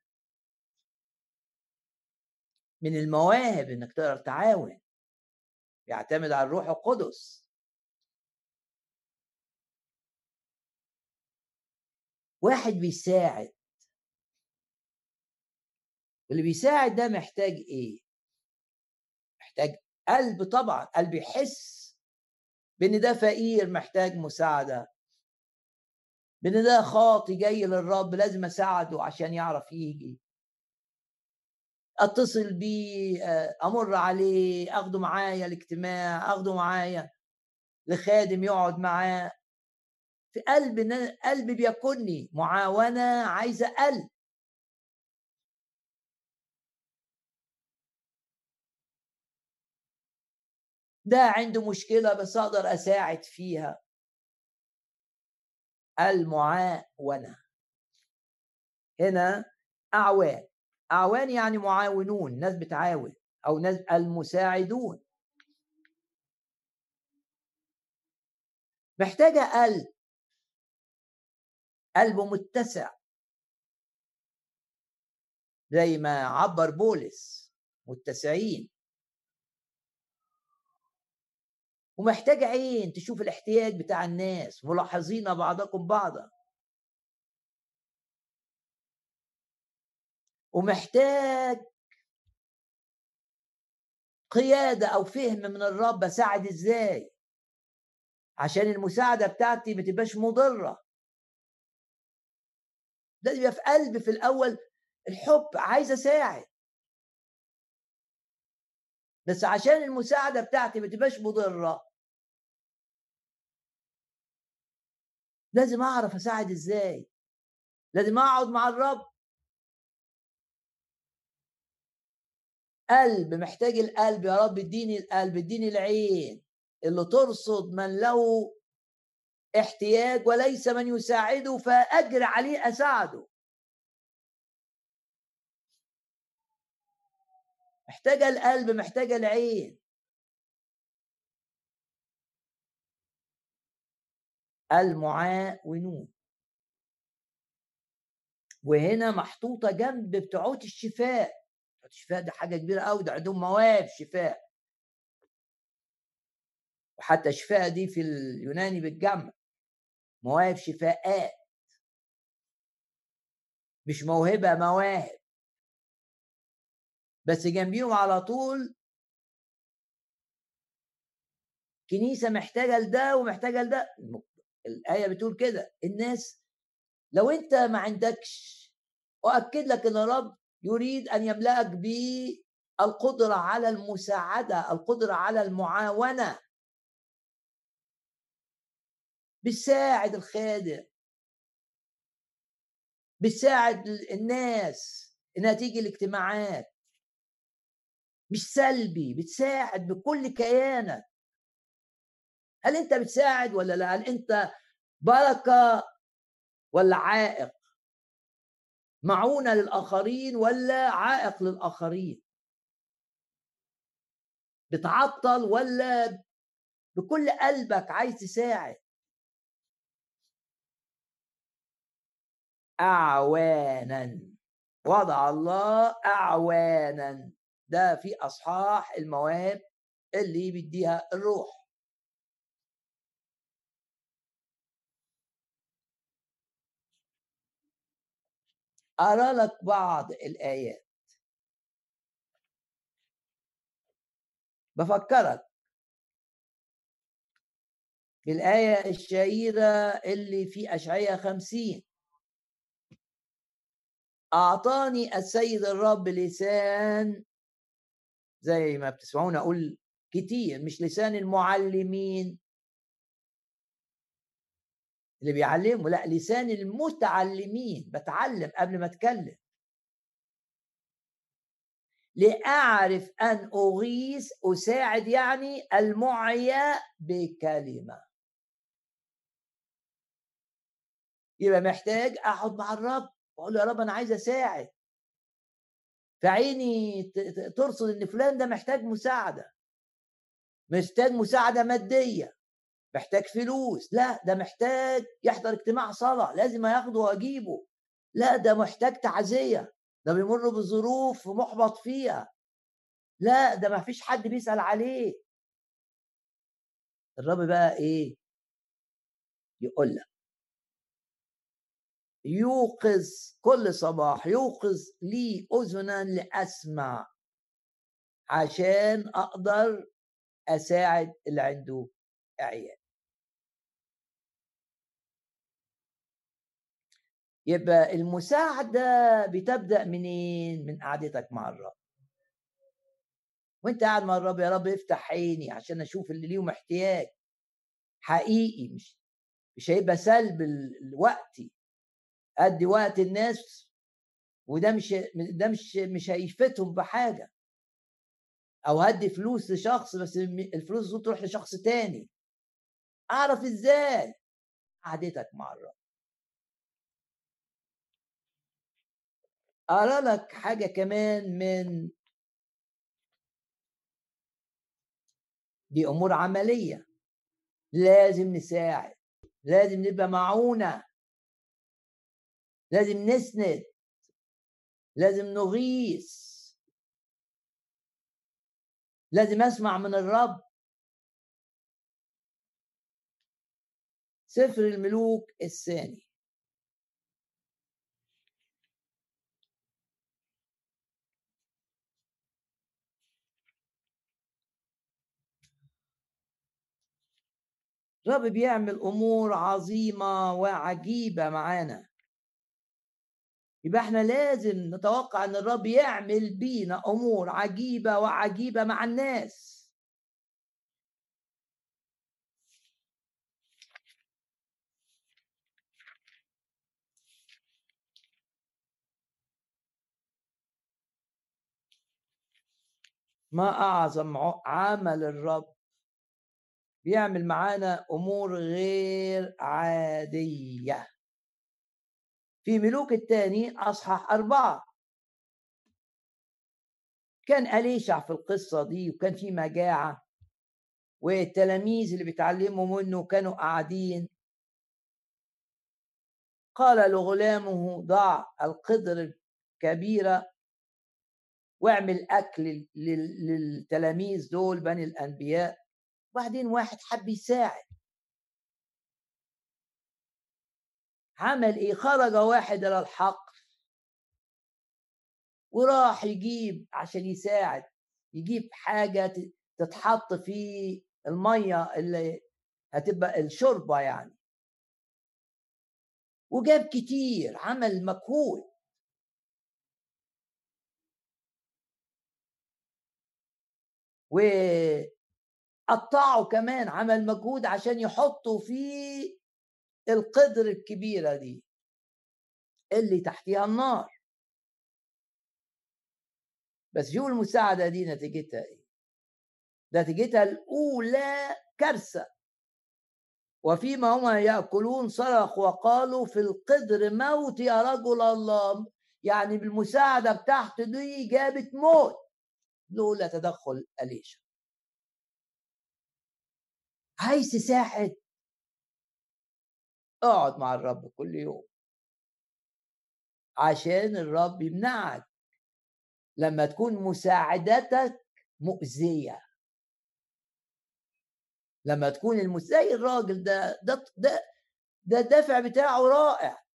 من المواهب إنك تقدر تعاون. يعتمد على الروح القدس. واحد بيساعد. واللي بيساعد ده محتاج إيه؟ محتاج قلب طبعا قلب يحس بإن ده فقير محتاج مساعدة. بإن ده خاطي جاي للرب لازم أساعده عشان يعرف يجي. أتصل بيه آه، أمر عليه أخده معايا الاجتماع أخده معايا لخادم يقعد معاه. في قلب قلب بيكني معاونة عايزة قلب. ده عنده مشكلة بس أقدر أساعد فيها. المعاونه هنا أعوان. أعوان يعني معاونون ناس بتعاون أو ناس المساعدون. محتاجة قلب. قلبه متسع. زي ما عبر بولس متسعين. ومحتاج عين تشوف الاحتياج بتاع الناس ملاحظين بعضكم بعضا. ومحتاج قيادة أو فهم من الرب أساعد إزاي؟ عشان المساعدة بتاعتي ما تبقاش مضرة. لازم يبقى في قلبي في الأول الحب عايز أساعد. بس عشان المساعدة بتاعتي ما تبقاش مضرة. لازم أعرف أساعد إزاي؟ لازم أقعد مع الرب. قلب محتاج القلب يا رب اديني القلب اديني العين اللي ترصد من له احتياج وليس من يساعده فاجر عليه أساعده. محتاجة القلب محتاجة العين. المعاونون وهنا محطوطة جنب بتوعات الشفاء. الشفاء ده حاجة كبيرة قوي ده عندهم مواهب شفاء. وحتى الشفاء دي في اليوناني بالجمع مواهب شفاءات. مش موهبة مواهب بس جنبيهم على طول كنيسة محتاجة لده ومحتاجة لده. الآية بتقول كده الناس لو أنت ما عندكش أؤكد لك أن الرب يريد أن يملأك بالقدرة على المساعدة القدرة على المعاونة. بتساعد الخادم. بتساعد الناس. انها تيجي الاجتماعات. مش سلبي بتساعد بكل كيانك. هل أنت بتساعد ولا لا؟ هل أنت بركة ولا عائق؟ معونة للآخرين ولا عائق للآخرين؟ بتعطل ولا بكل قلبك عايز تساعد؟ أعوانا. وضع الله أعوانا. ده في أصحاح المواهب اللي بيديها الروح. أرى لك بعض الآيات. بفكرك. بالآية الشهيرة اللي في أشعية خمسين. أعطاني السيد الرب لسان زي ما بتسمعوني أقول كتير مش لسان المعلمين. اللي بيعلموا لأ لسان المتعلمين. بتعلم قبل ما أتكلم. لأعرف أن أغيث أساعد يعني المعيا بكلمة. يبقى محتاج أقعد مع الرب وأقول له يا رب أنا عايز أساعد. فعيني ترصد إن فلان ده محتاج مساعدة. محتاج مساعدة مادية. محتاج فلوس. لا ده محتاج يحضر اجتماع صلاة. لازم اخده واجيبه لا ده محتاج تعزية. ده بيمر بظروف محبط فيها. لا ده ما فيش حد بيسأل عليه. الرب بقى إيه؟ يقول لك يوقظ كل صباح يوقظ لي اذنا لأسمع عشان أقدر أساعد اللي عنده عيال يبقى المساعدة بتبدأ منين؟ من قعدتك مع الرب. وأنت قاعد مع الرب يا رب افتح عيني عشان أشوف اللي ليهم احتياج. حقيقي مش مش هيبقى سلب الوقتي أدي وقت الناس وده مش ده مش مش هيفتهم بحاجة. أو هدي فلوس لشخص بس الفلوس دي تروح لشخص تاني. أعرف إزاي؟ قعدتك مع الرب. أرى لك حاجة كمان من دي أمور عملية. لازم نساعد. لازم نبقى معونة. لازم نسند لازم نغيث لازم أسمع من الرب. سفر الملوك الثاني. الرب بيعمل أمور عظيمة وعجيبة معانا. يبقى إحنا لازم نتوقع إن الرب يعمل بينا أمور عجيبة وعجيبة مع الناس. ما أعظم عمل الرب بيعمل معانا أمور غير عادية. في ملوك الثاني أصحاح أربعة. كان أليشع في القصة دي وكان في مجاعة والتلاميذ اللي بيتعلموا منه كانوا قاعدين. قال لغلامه ضع القدر الكبيرة واعمل أكل للتلاميذ دول بني الأنبياء وبعدين واحد حب يساعد. عمل إيه؟ خرج واحد إلى الحقل. وراح يجيب عشان يساعد يجيب حاجة تتحط في المية اللي هتبقى الشوربة يعني. وجاب كتير عمل مجهود. و قطعوا كمان عمل مجهود عشان يحطوا في القدر الكبيرة دي اللي تحتها النار. بس شوف المساعدة دي نتيجتها إيه؟ نتيجتها الأولى كارثة. وفيما هم يأكلون صرخوا وقالوا في القدر موت يا رجل الله. يعني بالمساعدة بتاعته دي جابت موت. لولا تدخل أليشا عايز تساعد اقعد مع الرب كل يوم. عشان الرب يمنعك لما تكون مساعدتك مؤذية. لما تكون. زي الراجل ده ده ده ده الدافع بتاعه رائع.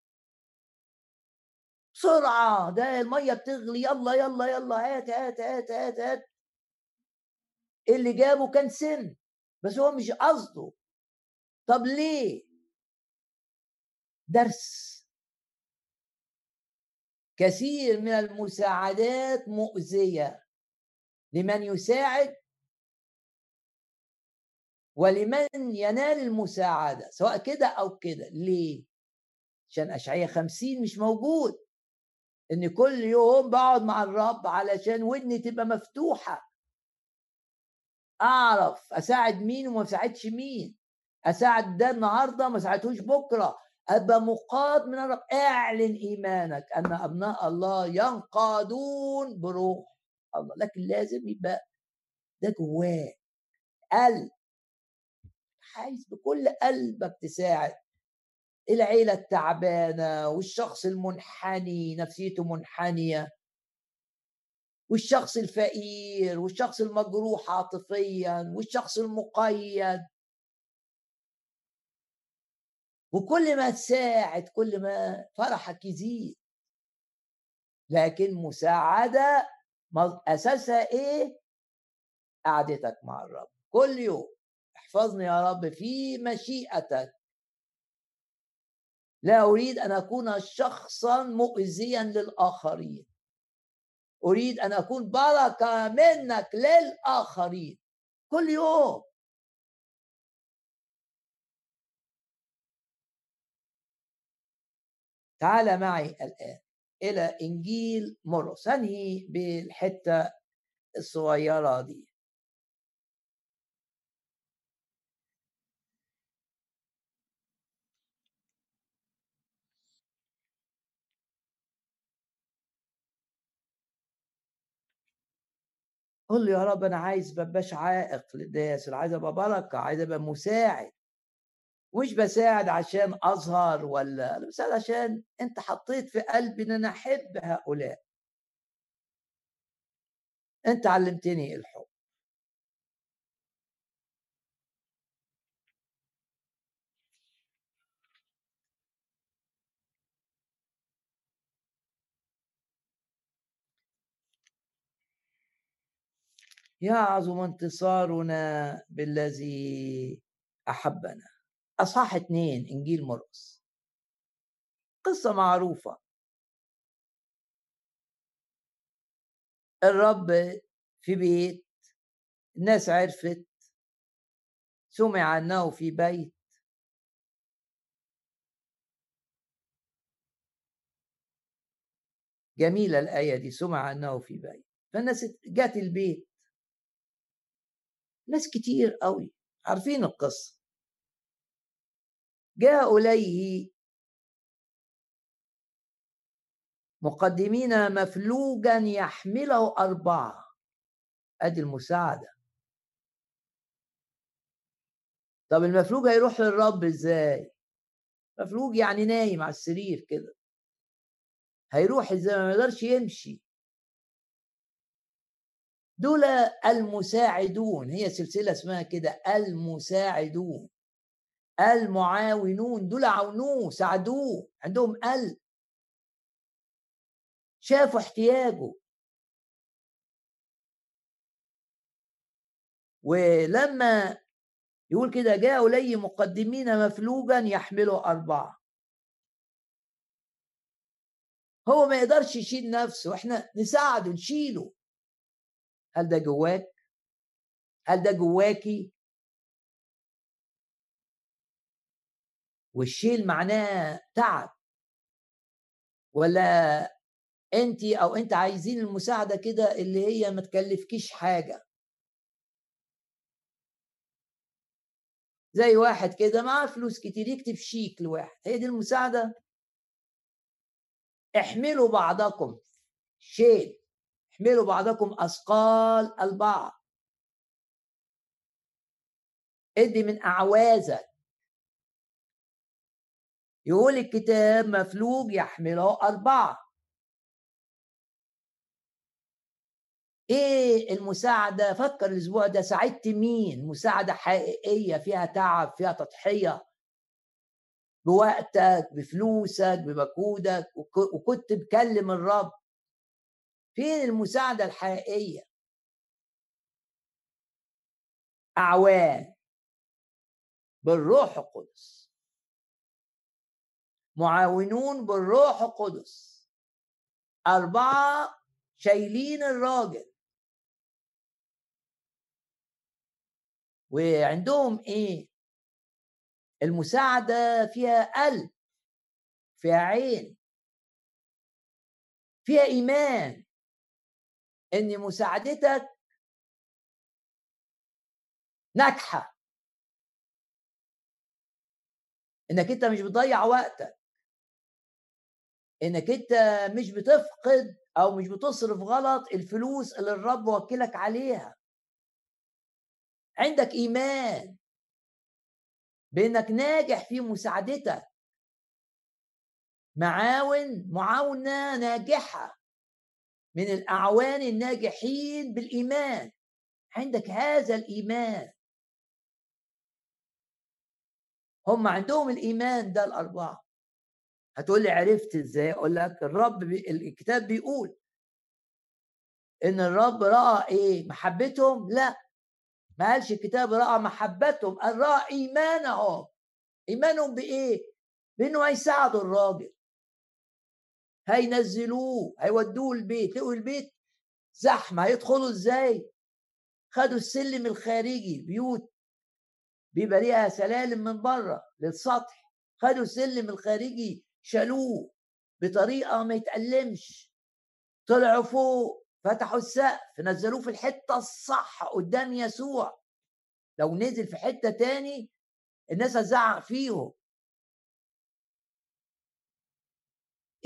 بسرعة ده المية بتغلي يلا يلا يلا هات هات هات هات هات. اللي جابه كان سن بس هو مش قصده. طب ليه؟ درس. كثير من المساعدات مؤذية. لمن يساعد؟ ولمن ينال المساعدة سواء كده أو كده. ليه؟ عشان اشعياء خمسين مش موجود. إن كل يوم بقعد مع الرب علشان ودني تبقى مفتوحة. أعرف أساعد مين وما أساعدش مين. أساعد ده النهارده ما أساعدهوش بكرة. ابقى مقاد من الرب. اعلن إيمانك أن أبناء الله ينقادون بروح الله. لكن لازم يبقى ده جواك قلب. عايز بكل قلبك تساعد العيلة التعبانة والشخص المنحني نفسيته منحنية. والشخص الفقير والشخص المجروح عاطفيا والشخص المقيد. وكل ما تساعد كل ما فرحك يزيد. لكن مساعدة أساسها إيه؟ قعدتك مع الرب. كل يوم. احفظني يا رب في مشيئتك. لا أريد أن أكون شخصا مؤذيا للآخرين. أريد أن أكون بركة منك للآخرين. كل يوم. تعال معي الآن إلى إنجيل مرقس أنهي بالحتة الصغيرة دي. قل يا رب أنا عايز مبقاش عائق للناس أنا عايز أبقى بركة عايز أبقى مساعد. مش بساعد عشان أظهر ولا أنا بساعد عشان أنت حطيت في قلبي إن أنا أحب هؤلاء. أنت علمتني الحب. يعظم انتصارنا بالذي أحبنا. أصحاح اثنين إنجيل مرقس. قصة معروفة. الرب في بيت الناس عرفت. سمع أنه في بيت. جميلة الآية دي سمع أنه في بيت. فالناس جت البيت. ناس كتير قوي عارفين القصة. جاء إليه مقدمين مفلوجا يحمله أربعة. أدي المساعدة. طب المفلوج هيروح للرب إزاي؟ مفلوج يعني نايم على السرير كده. هيروح إزاي؟ ما يقدرش يمشي. دول المساعدون. هي سلسلة اسمها كده المساعدون. المعاونون دول عاونوه ساعدوه عندهم قلب شافوا احتياجه. ولما يقول كده جاء إلي مقدمين مفلوجا يحملوا أربعة. هو ما يقدرش يشيل نفسه إحنا نساعده نشيله. هل ده جواك؟ هل ده جواكي؟ والشيل معناه تعب. ولا انت أو أنت عايزين المساعدة كده اللي هي ما تكلفكيش حاجة. زي واحد كده معاه فلوس كتير يكتب شيك لواحد. هي دي المساعدة. احملوا بعضكم. شيل. احملوا بعضكم أثقال البعض. ادي من أعوازك. يقول الكتاب مفلوج يحمله أربعة. إيه المساعدة؟ فكر الأسبوع ده ساعدت مين؟ مساعدة حقيقية فيها تعب فيها تضحية. بوقتك بفلوسك بمجهودك وكنت بكلم الرب. فين المساعدة الحقيقية؟ أعوان بالروح القدس. معاونون بالروح القدس. أربعة شايلين الراجل. وعندهم إيه؟ المساعدة فيها قلب فيها عين فيها إيمان إن مساعدتك ناجحة. إنك أنت مش بتضيع وقتك. إنك أنت مش بتفقد أو مش بتصرف غلط الفلوس اللي الرب وكلك عليها. عندك إيمان بإنك ناجح في مساعدتك. معاون معاونة ناجحة من الأعوان الناجحين بالإيمان. عندك هذا الإيمان. هم عندهم الإيمان ده الأربعة. هتقول لي عرفت إزاي؟ أقول لك الرب بي... الكتاب بيقول إن الرب رأى إيه؟ محبتهم؟ لا. ما قالش الكتاب رأى محبتهم قال رأى إيمانهم. إيمانهم بإيه؟ بإنه هيساعدوا الراجل. هينزلوه هيودوه البيت. لقوا البيت زحمة. هيدخلوا إزاي؟ خدوا السلم الخارجي بيوت بيبقى ليها سلالم من بره للسطح. خدوا السلم الخارجي شالوه بطريقة ما يتألمش. طلعوا فوق فتحوا السقف نزلوه في الحتة الصح قدام يسوع. لو نزل في حتة تاني الناس هتزعق فيهم.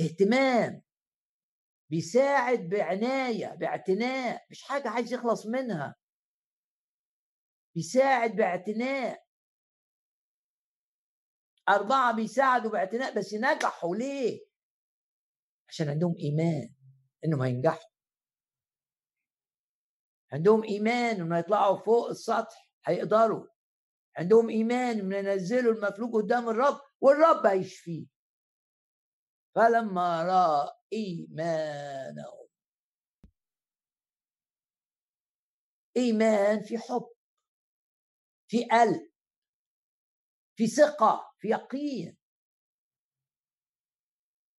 اهتمام بيساعد بعناية باعتناء مش حاجة عايز يخلص منها. بيساعد باعتناء. أربعة بيساعدوا باعتناء بس نجحوا ليه؟ عشان عندهم إيمان إنهم هينجحوا. عندهم إيمان إنهم هيطلعوا فوق السطح هيقدروا. عندهم إيمان إنهم ينزلوا المفلوج قدام الرب والرب هيشفيه. فلما رأى إيمانهم. إيمان في حب في قلب. في ثقة في يقين.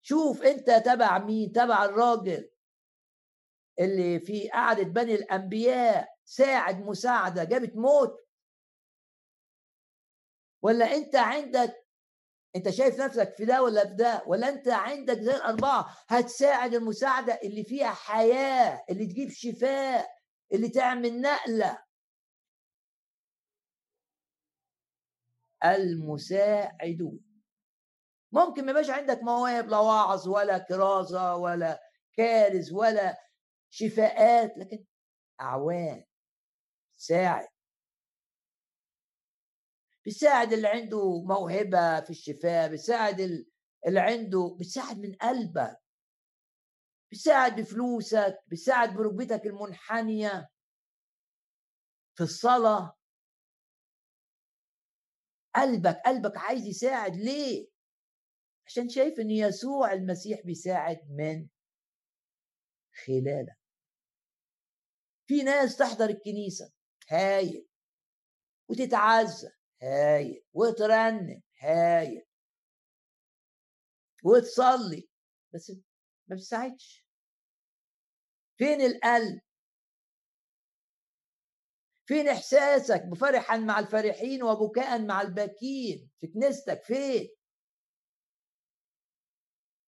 شوف انت تبع مين؟ تبع الراجل اللي في قعدة بني الأنبياء ساعد مساعدة جابت موت. ولا انت عندك انت شايف نفسك في ده ولا في ده؟ ولا انت عندك زي الأربعة هتساعد المساعدة اللي فيها حياة اللي تجيب شفاء اللي تعمل نقلة. المساعدون ممكن ما يبقاش عندك مواهب لا وعظ ولا كرازة ولا كارز ولا شفاءات لكن أعوان ساعد بيساعد اللي عنده موهبة في الشفاء بيساعد اللي عنده بيساعد من قلبك. بيساعد بفلوسك بيساعد بركبتك المنحنية. في الصلاة قلبك قلبك عايز يساعد ليه؟ عشان شايف إن يسوع المسيح بيساعد من خلالك. في ناس تحضر الكنيسة هايل. وتتعزى هايل. وترنم هايل. وتصلي بس ما بتساعدش. فين القلب؟ فين إحساسك؟ بفرحا مع الفرحين وبكاء مع الباكين. في كنيستك فين؟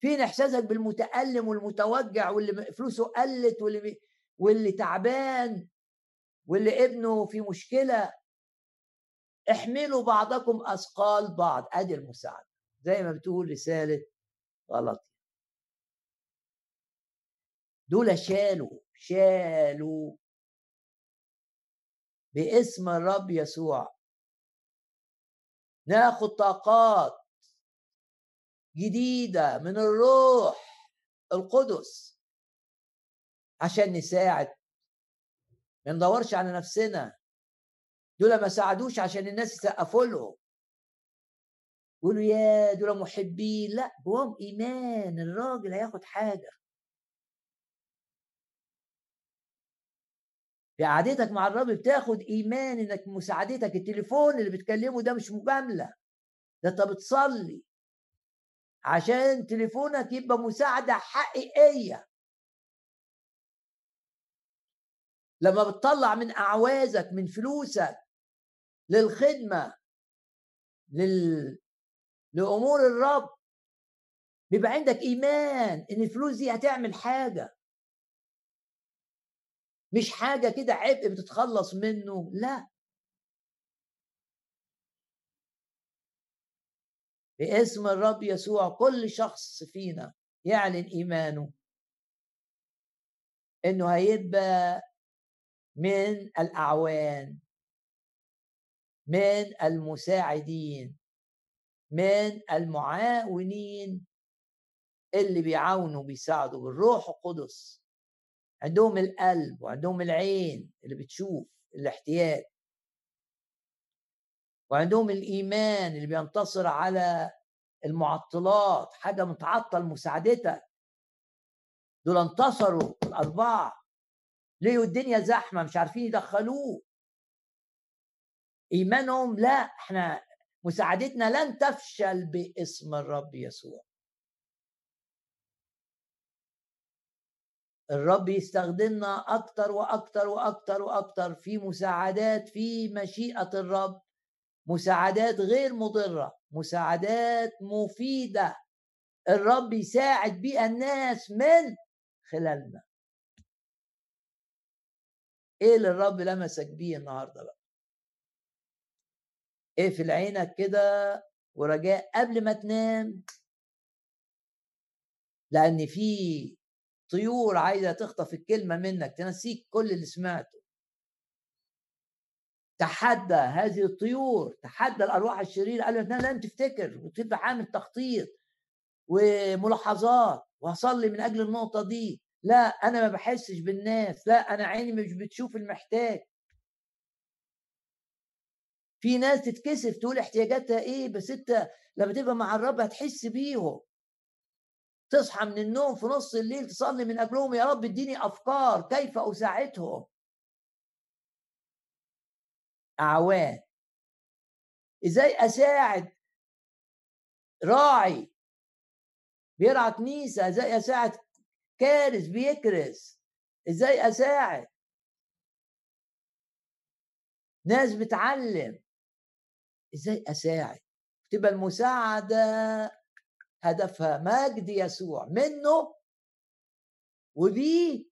فين إحساسك بالمتألم والمتوجع واللي فلوسه قلت واللي واللي تعبان واللي ابنه في مشكلة؟ احملوا بعضكم أثقال بعض. أدي المساعدة. زي ما بتقول رسالة غلط. دول شالوا شالوا باسم الرب يسوع. ناخد طاقات جديدة من الروح القدس عشان نساعد. ما ندورش على نفسنا. دول ما ساعدوش عشان الناس يسقفوا لهم. يقولوا يا دول محبين. لا جواهم إيمان. الراجل هياخد حاجة. في قعدتك مع الرب بتاخد إيمان إنك مساعدتك التليفون اللي بتكلمه ده مش مجاملة ده أنت بتصلي. عشان تليفونك يبقى مساعدة حقيقية. لما بتطلع من أعوازك من فلوسك للخدمة لل... لأمور الرب بيبقى عندك إيمان إن الفلوس دي هتعمل حاجة. مش حاجة كده عبء بتتخلص منه لا. باسم الرب يسوع كل شخص فينا يعلن إيمانه. إنه هيبقى من الأعوان من المساعدين من المعاونين اللي بيعاونوا بيساعدوا بالروح القدس. عندهم القلب وعندهم العين اللي بتشوف الاحتياج. وعندهم الإيمان اللي بينتصر على المعطلات حاجة متعطل مساعدتك. دول انتصروا الاربعه ليه الدنيا زحمة مش عارفين يدخلوه إيمانهم لا إحنا مساعدتنا لن تفشل باسم الرب يسوع. الرب يستخدمنا أكتر وأكتر وأكتر وأكتر في مساعدات في مشيئة الرب. مساعدات غير مضرة مساعدات مفيدة. الرب يساعد بيها الناس من خلالنا. إيه اللي الرب لمسك بيه النهارده بقى؟ اقفل عينك كده ورجاء قبل ما تنام. لأن في طيور عايزة تخطف الكلمة منك تنسيك كل اللي سمعته. تحدى هذه الطيور تحدى الأرواح الشريرة قال لك لن تفتكر. وتبقى عامل تخطيط وملاحظات وهصلي من أجل النقطة دي. لا أنا ما بحسش بالناس. لا أنا عيني مش بتشوف المحتاج. في ناس تتكسف تقول احتياجاتها إيه؟ بس أنت لما تبقى مع الرب هتحس بيهم. تصحى من النوم في نص الليل تصلي من اجلهم يا رب اديني أفكار كيف أساعدهم. أعوان. إزاي أساعد راعي؟ بيرعى كنيسة إزاي أساعد كارث بيكرس إزاي أساعد؟ ناس بتعلم. إزاي أساعد؟ تبقى المساعدة هدفها مجد يسوع منه وبيه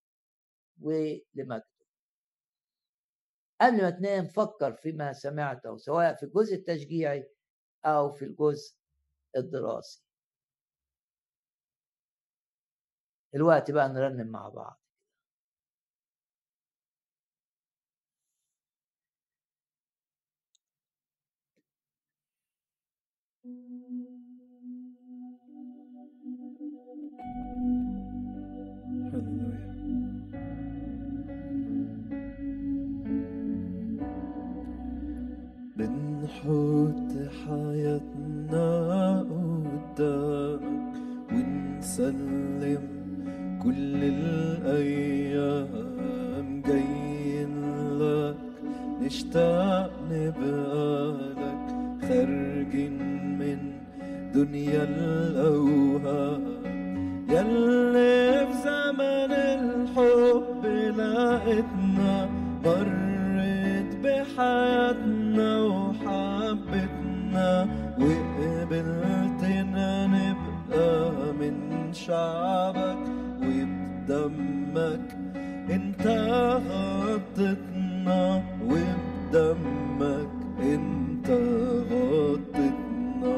ولمجده. قبل ما تنام فكر فيما سمعته سواء في الجزء التشجيعي أو في الجزء الدراسي. الوقت بقى نرنم مع بعض. بنحط حياتنا قدامك ونسلم كل الأيام جايين لك. نشتاق نبقى لك خارجين من دنيا الأوهام. يلي في زمن الحب لقيتنا مرت بحياتنا. من شعبك وبدمك. انت غطتنا وبدمك. انت غطتنا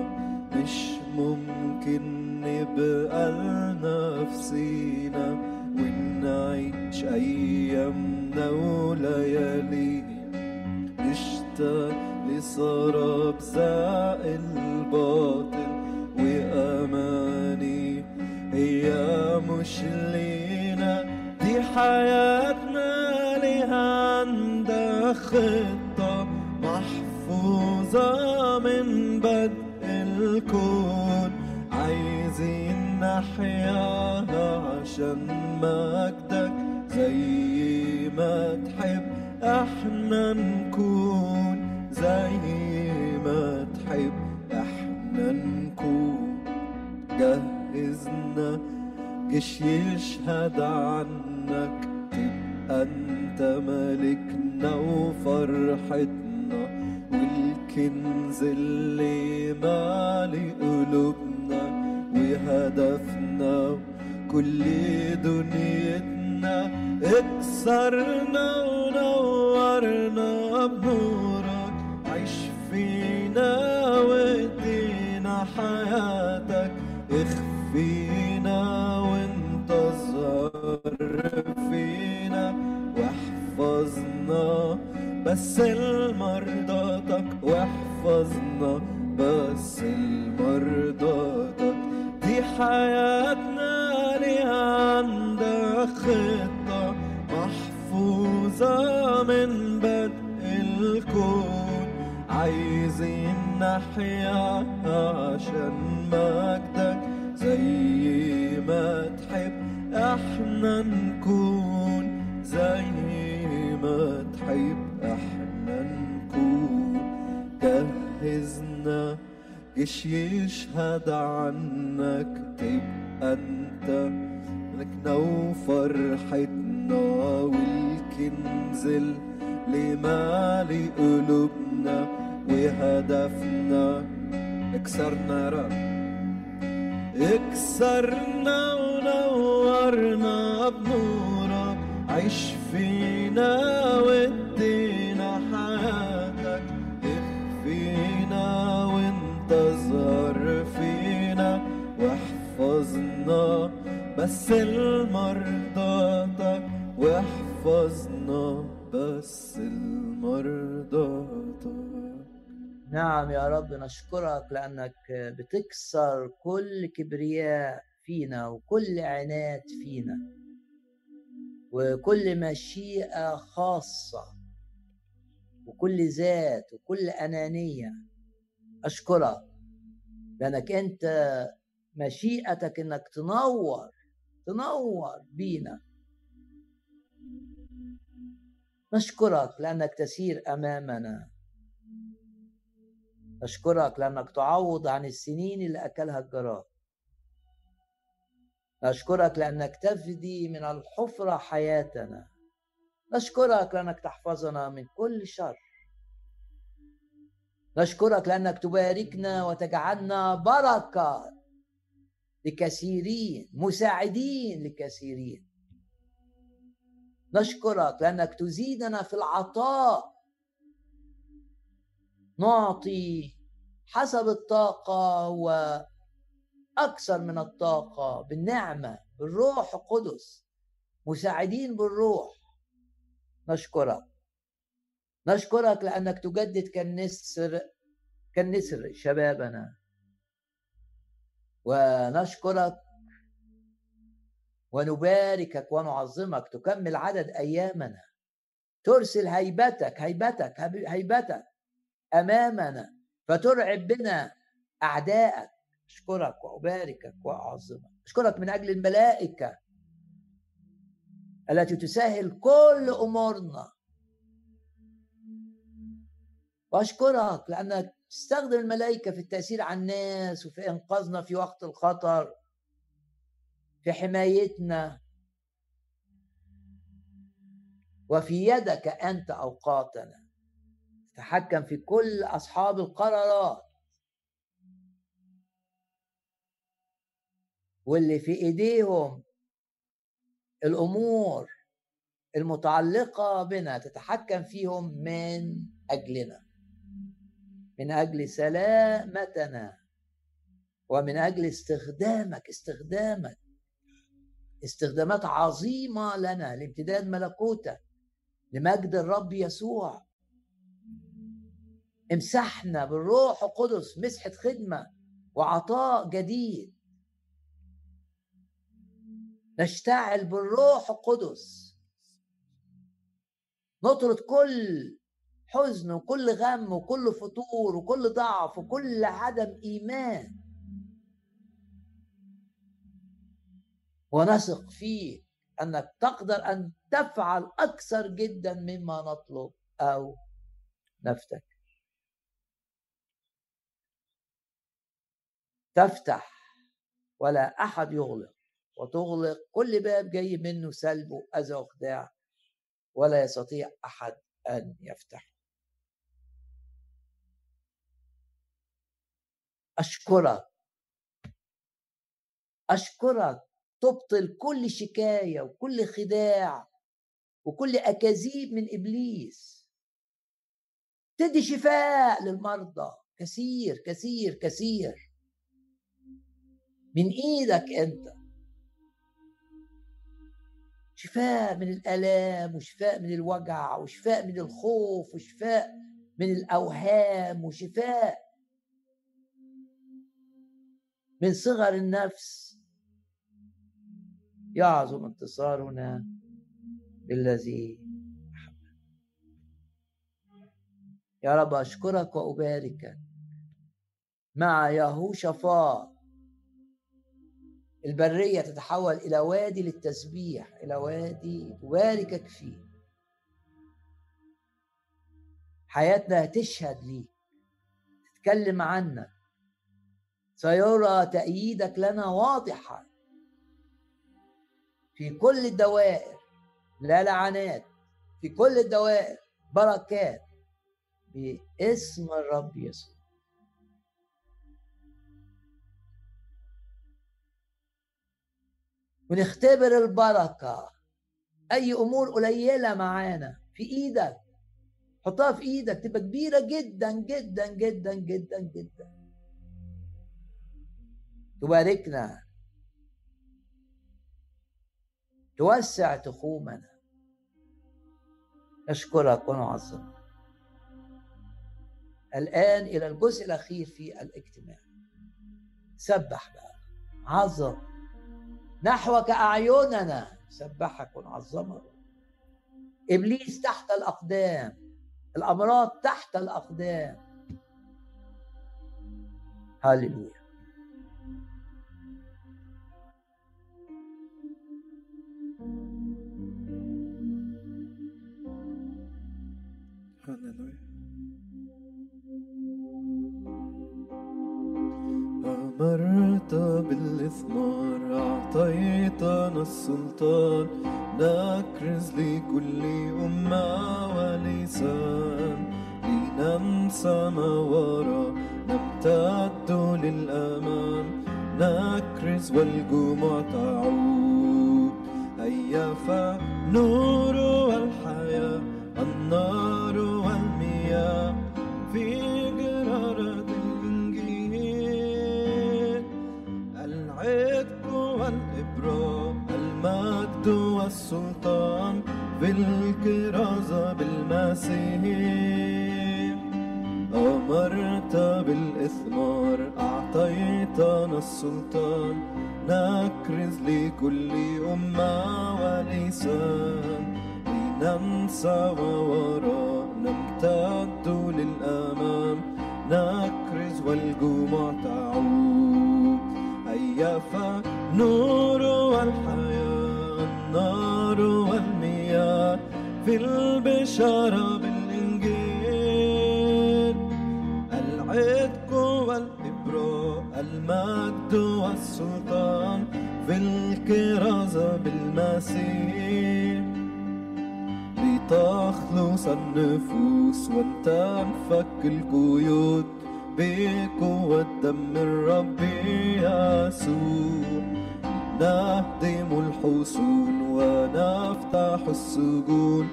مش ممكن نبقى لنفسينا ونعيش أيامنا وليالينا نشتاق لسراب زاق الباطل مش دي حياتنا لها عندك خطة محفوظة من بدء الكون. عايزين نحياها عشان مجدك زي ما تحب إحنا نكون زي ما تحب إحنا نكون. جهزنا جيش يشهد عنك تبقى أنت ملكنا وفرحتنا والكنز اللي مالي قلوبنا وهدفنا كل دنيتنا اكسرنا ونورنا بنورك. عيش فينا وادينا حياتك اخفينا واحفظنا بس لمرضاتك واحفظنا بس لمرضاتك دي حياتنا ليها عندك خطة محفوظة من بدء الكون. عايزين نحيا عشان مجدك زي ما تحب إحنا نكون زي ما تحب إحنا نكون جهزنا جيش يشهد عنك تبقى انت ملكنا وفرحتنا والكنز اللي مالي قلوبنا وهدفنا. اكسرنا رب اكسرنا ونورنا بنورك عيش فينا وادينا حياتك. اخفينا وانت ظهر فينا. واحفظنا بس لمرضاتك واحفظنا بس لمرضاتك نعم يا رب نشكرك لأنك بتكسر كل كبرياء فينا وكل عناد فينا. وكل مشيئة خاصة وكل ذات وكل أنانية. أشكرك لأنك أنت مشيئتك إنك تنور تنور بينا. نشكرك لأنك تسير أمامنا. نشكرك لأنك تعوض عن السنين اللي أكلها الجراد. نشكرك لأنك تفدي من الحفرة حياتنا. نشكرك لأنك تحفظنا من كل شر. نشكرك لأنك تباركنا وتجعلنا بركة لكثيرين مساعدين لكثيرين. نشكرك لأنك تزيدنا في العطاء. نعطي حسب الطاقة وأكثر من الطاقة بالنعمة بالروح القدس. مساعدين بالروح. نشكرك. نشكرك لأنك تجدد كالنسر كالنسر شبابنا. ونشكرك ونباركك ونعظمك تكمل عدد أيامنا. ترسل هيبتك هيبتك هيبتك أمامنا فترعب بنا أعداءك. أشكرك وأباركك وأعظمك. أشكرك من أجل الملائكة التي تسهل كل أمورنا. وأشكرك لانك تستخدم الملائكة في التأثير على الناس وفي إنقاذنا في وقت الخطر في حمايتنا. وفي يدك أنت أوقاتنا. تحكم في كل أصحاب القرارات. واللي في إيديهم الأمور المتعلقة بنا تتحكم فيهم من أجلنا من أجل سلامتنا ومن أجل استخدامك استخدامك استخدامات عظيمة لنا لامتداد ملكوتك لمجد الرب يسوع. امسحنا بالروح القدس مسحة خدمة وعطاء جديد. نشتعل بالروح القدس. نطرد كل حزن وكل غم وكل فتور وكل ضعف وكل عدم إيمان. ونثق فيك أنك تقدر أن تفعل أكثر جدا مما نطلب أو نفتك. تفتح ولا أحد يغلق. وتغلق كل باب جاي منه سلب وأذى وخداع ولا يستطيع أحد أن يفتح أشكرك. أشكرك. تبطل كل شكاية وكل خداع وكل أكاذيب من إبليس. تدي شفاء للمرضى. كثير كثير كثير. من إيدك أنت. شفاء من الألام وشفاء من الوجع وشفاء من الخوف وشفاء من الأوهام وشفاء من صغر النفس. يعظم انتصارنا بالذي يا رب أشكرك وأباركك. مع يهوشافاط البرية تتحول إلى وادي للتسبيح إلى وادي تباركك فيه. حياتنا تشهد ليك تتكلم عنك سيرى تأييدك لنا واضحا في كل الدوائر لا لعنات. في كل الدوائر بركات. باسم الرب يسوع. ونختبر البركة. أي أمور قليلة معانا. في إيدك. حطها في إيدك. تبقى كبيرة جدا جدا جدا جدا جدا. تباركنا. توسع تخومنا. نشكرك ونعظمك الآن إلى الجزء الأخير في الاجتماع. سبح بقى. عظم. نحوك أعيننا سبحك ونعظمك إبليس تحت الأقدام الأمراض تحت الأقدام. هللويا. أمرت بالإثمار أعطيتنا السلطان. نكرز لكل أمة ولسان. لننسى ما وراء نمتد للأمام نكرز والجموع تعود. هيا فنور بالكرازة بالمسيح أمرت بالإثمار أعطيتنا السلطان. نكرز لكل أمة ولسان. لننسى ووراء نمتد للأمام نكرز والجموع تعود. هيا فنور والحياة في البشارة بالإنجيل. العتق والإبراء المجد والسلطان في الكرازة بالمسيح. لتخلص النفوس وتنفك القيود بقوة دم الرب يسوع. نهدم الحصون ونفتح السجون.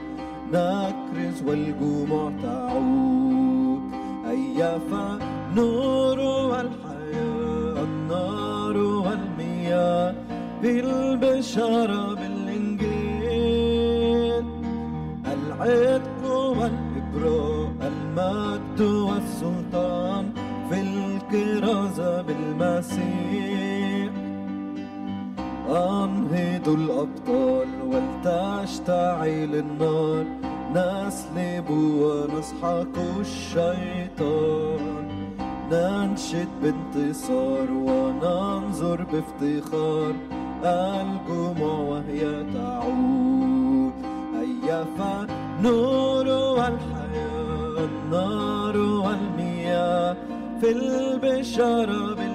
نكرز والجموع تعود. هيا فنور والحياة النار والمياه. بالبشارة بالإنجيل. العتق والإبراء المجد والسلطان. في الكرازة بالمسيح. أنهضوا الأبطال ولتشتعل النار. نسلب ونسحق الشيطان. ننشد بانتصار وننظر بافتخار. الجموع وهي تعود. هيا فنور والحياة. النار والمياه. في البشارة بالإنجيل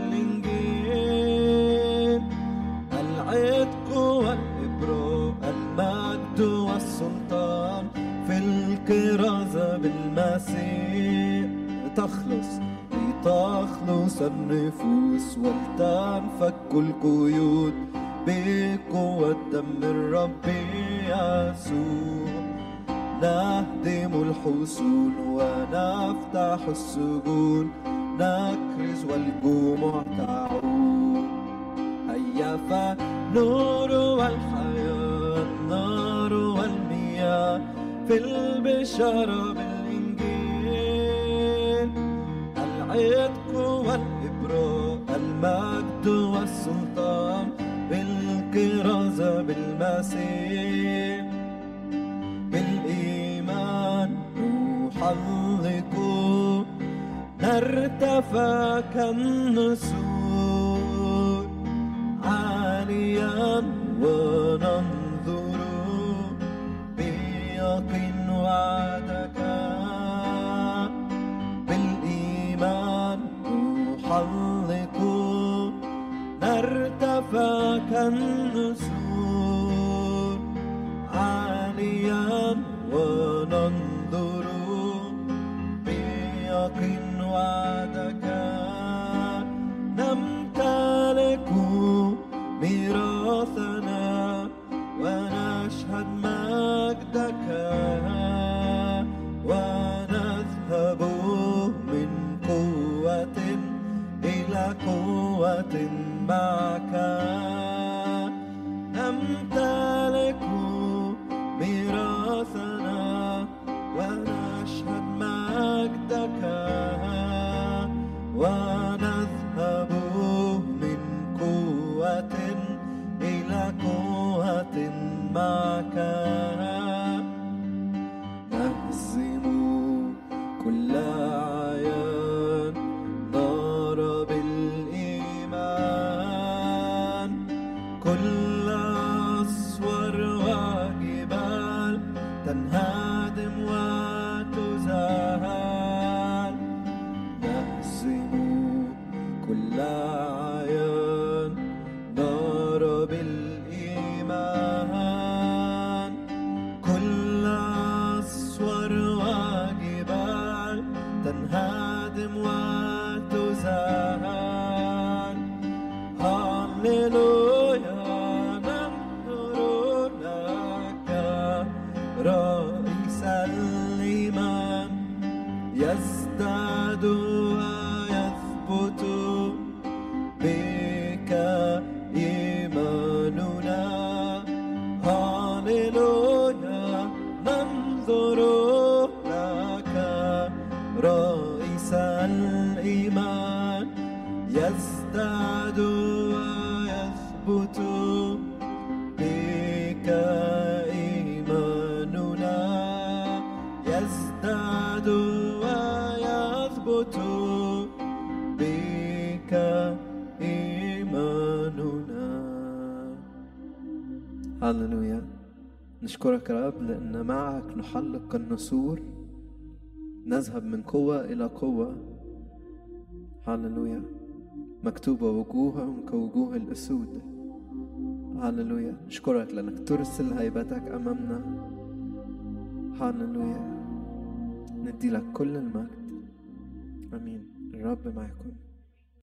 العتق والإبراء المجد والسلطان في الكرازة بالمسيح. تخلص لتخلص النفوس ولتنفك القيود بقوة دم الرب يسوع. نهدم الحصون ونفتح السجون نكرز والجموع تعود. هيا فنور والحياة النار والمياه في البشارة بالإنجيل. العتق والإبراء المجد والسلطان بالكرازة المسيح بالإيمان نحلق نرتفع كالنسور عاليا وننظر بيقين وعدك. بالإيمان نحلق نرتفع كالنسور قوة نشكرك يا رب لأن معك نحلق النسور. نذهب من قوة إلى قوة. هللويا. مكتوبة وجوههم كوجوه الأسود. هللويا. نشكرك لأنك ترسل هيبتك أمامنا. هللويا. ندي لك كل المجد. آمين. الرب معكم.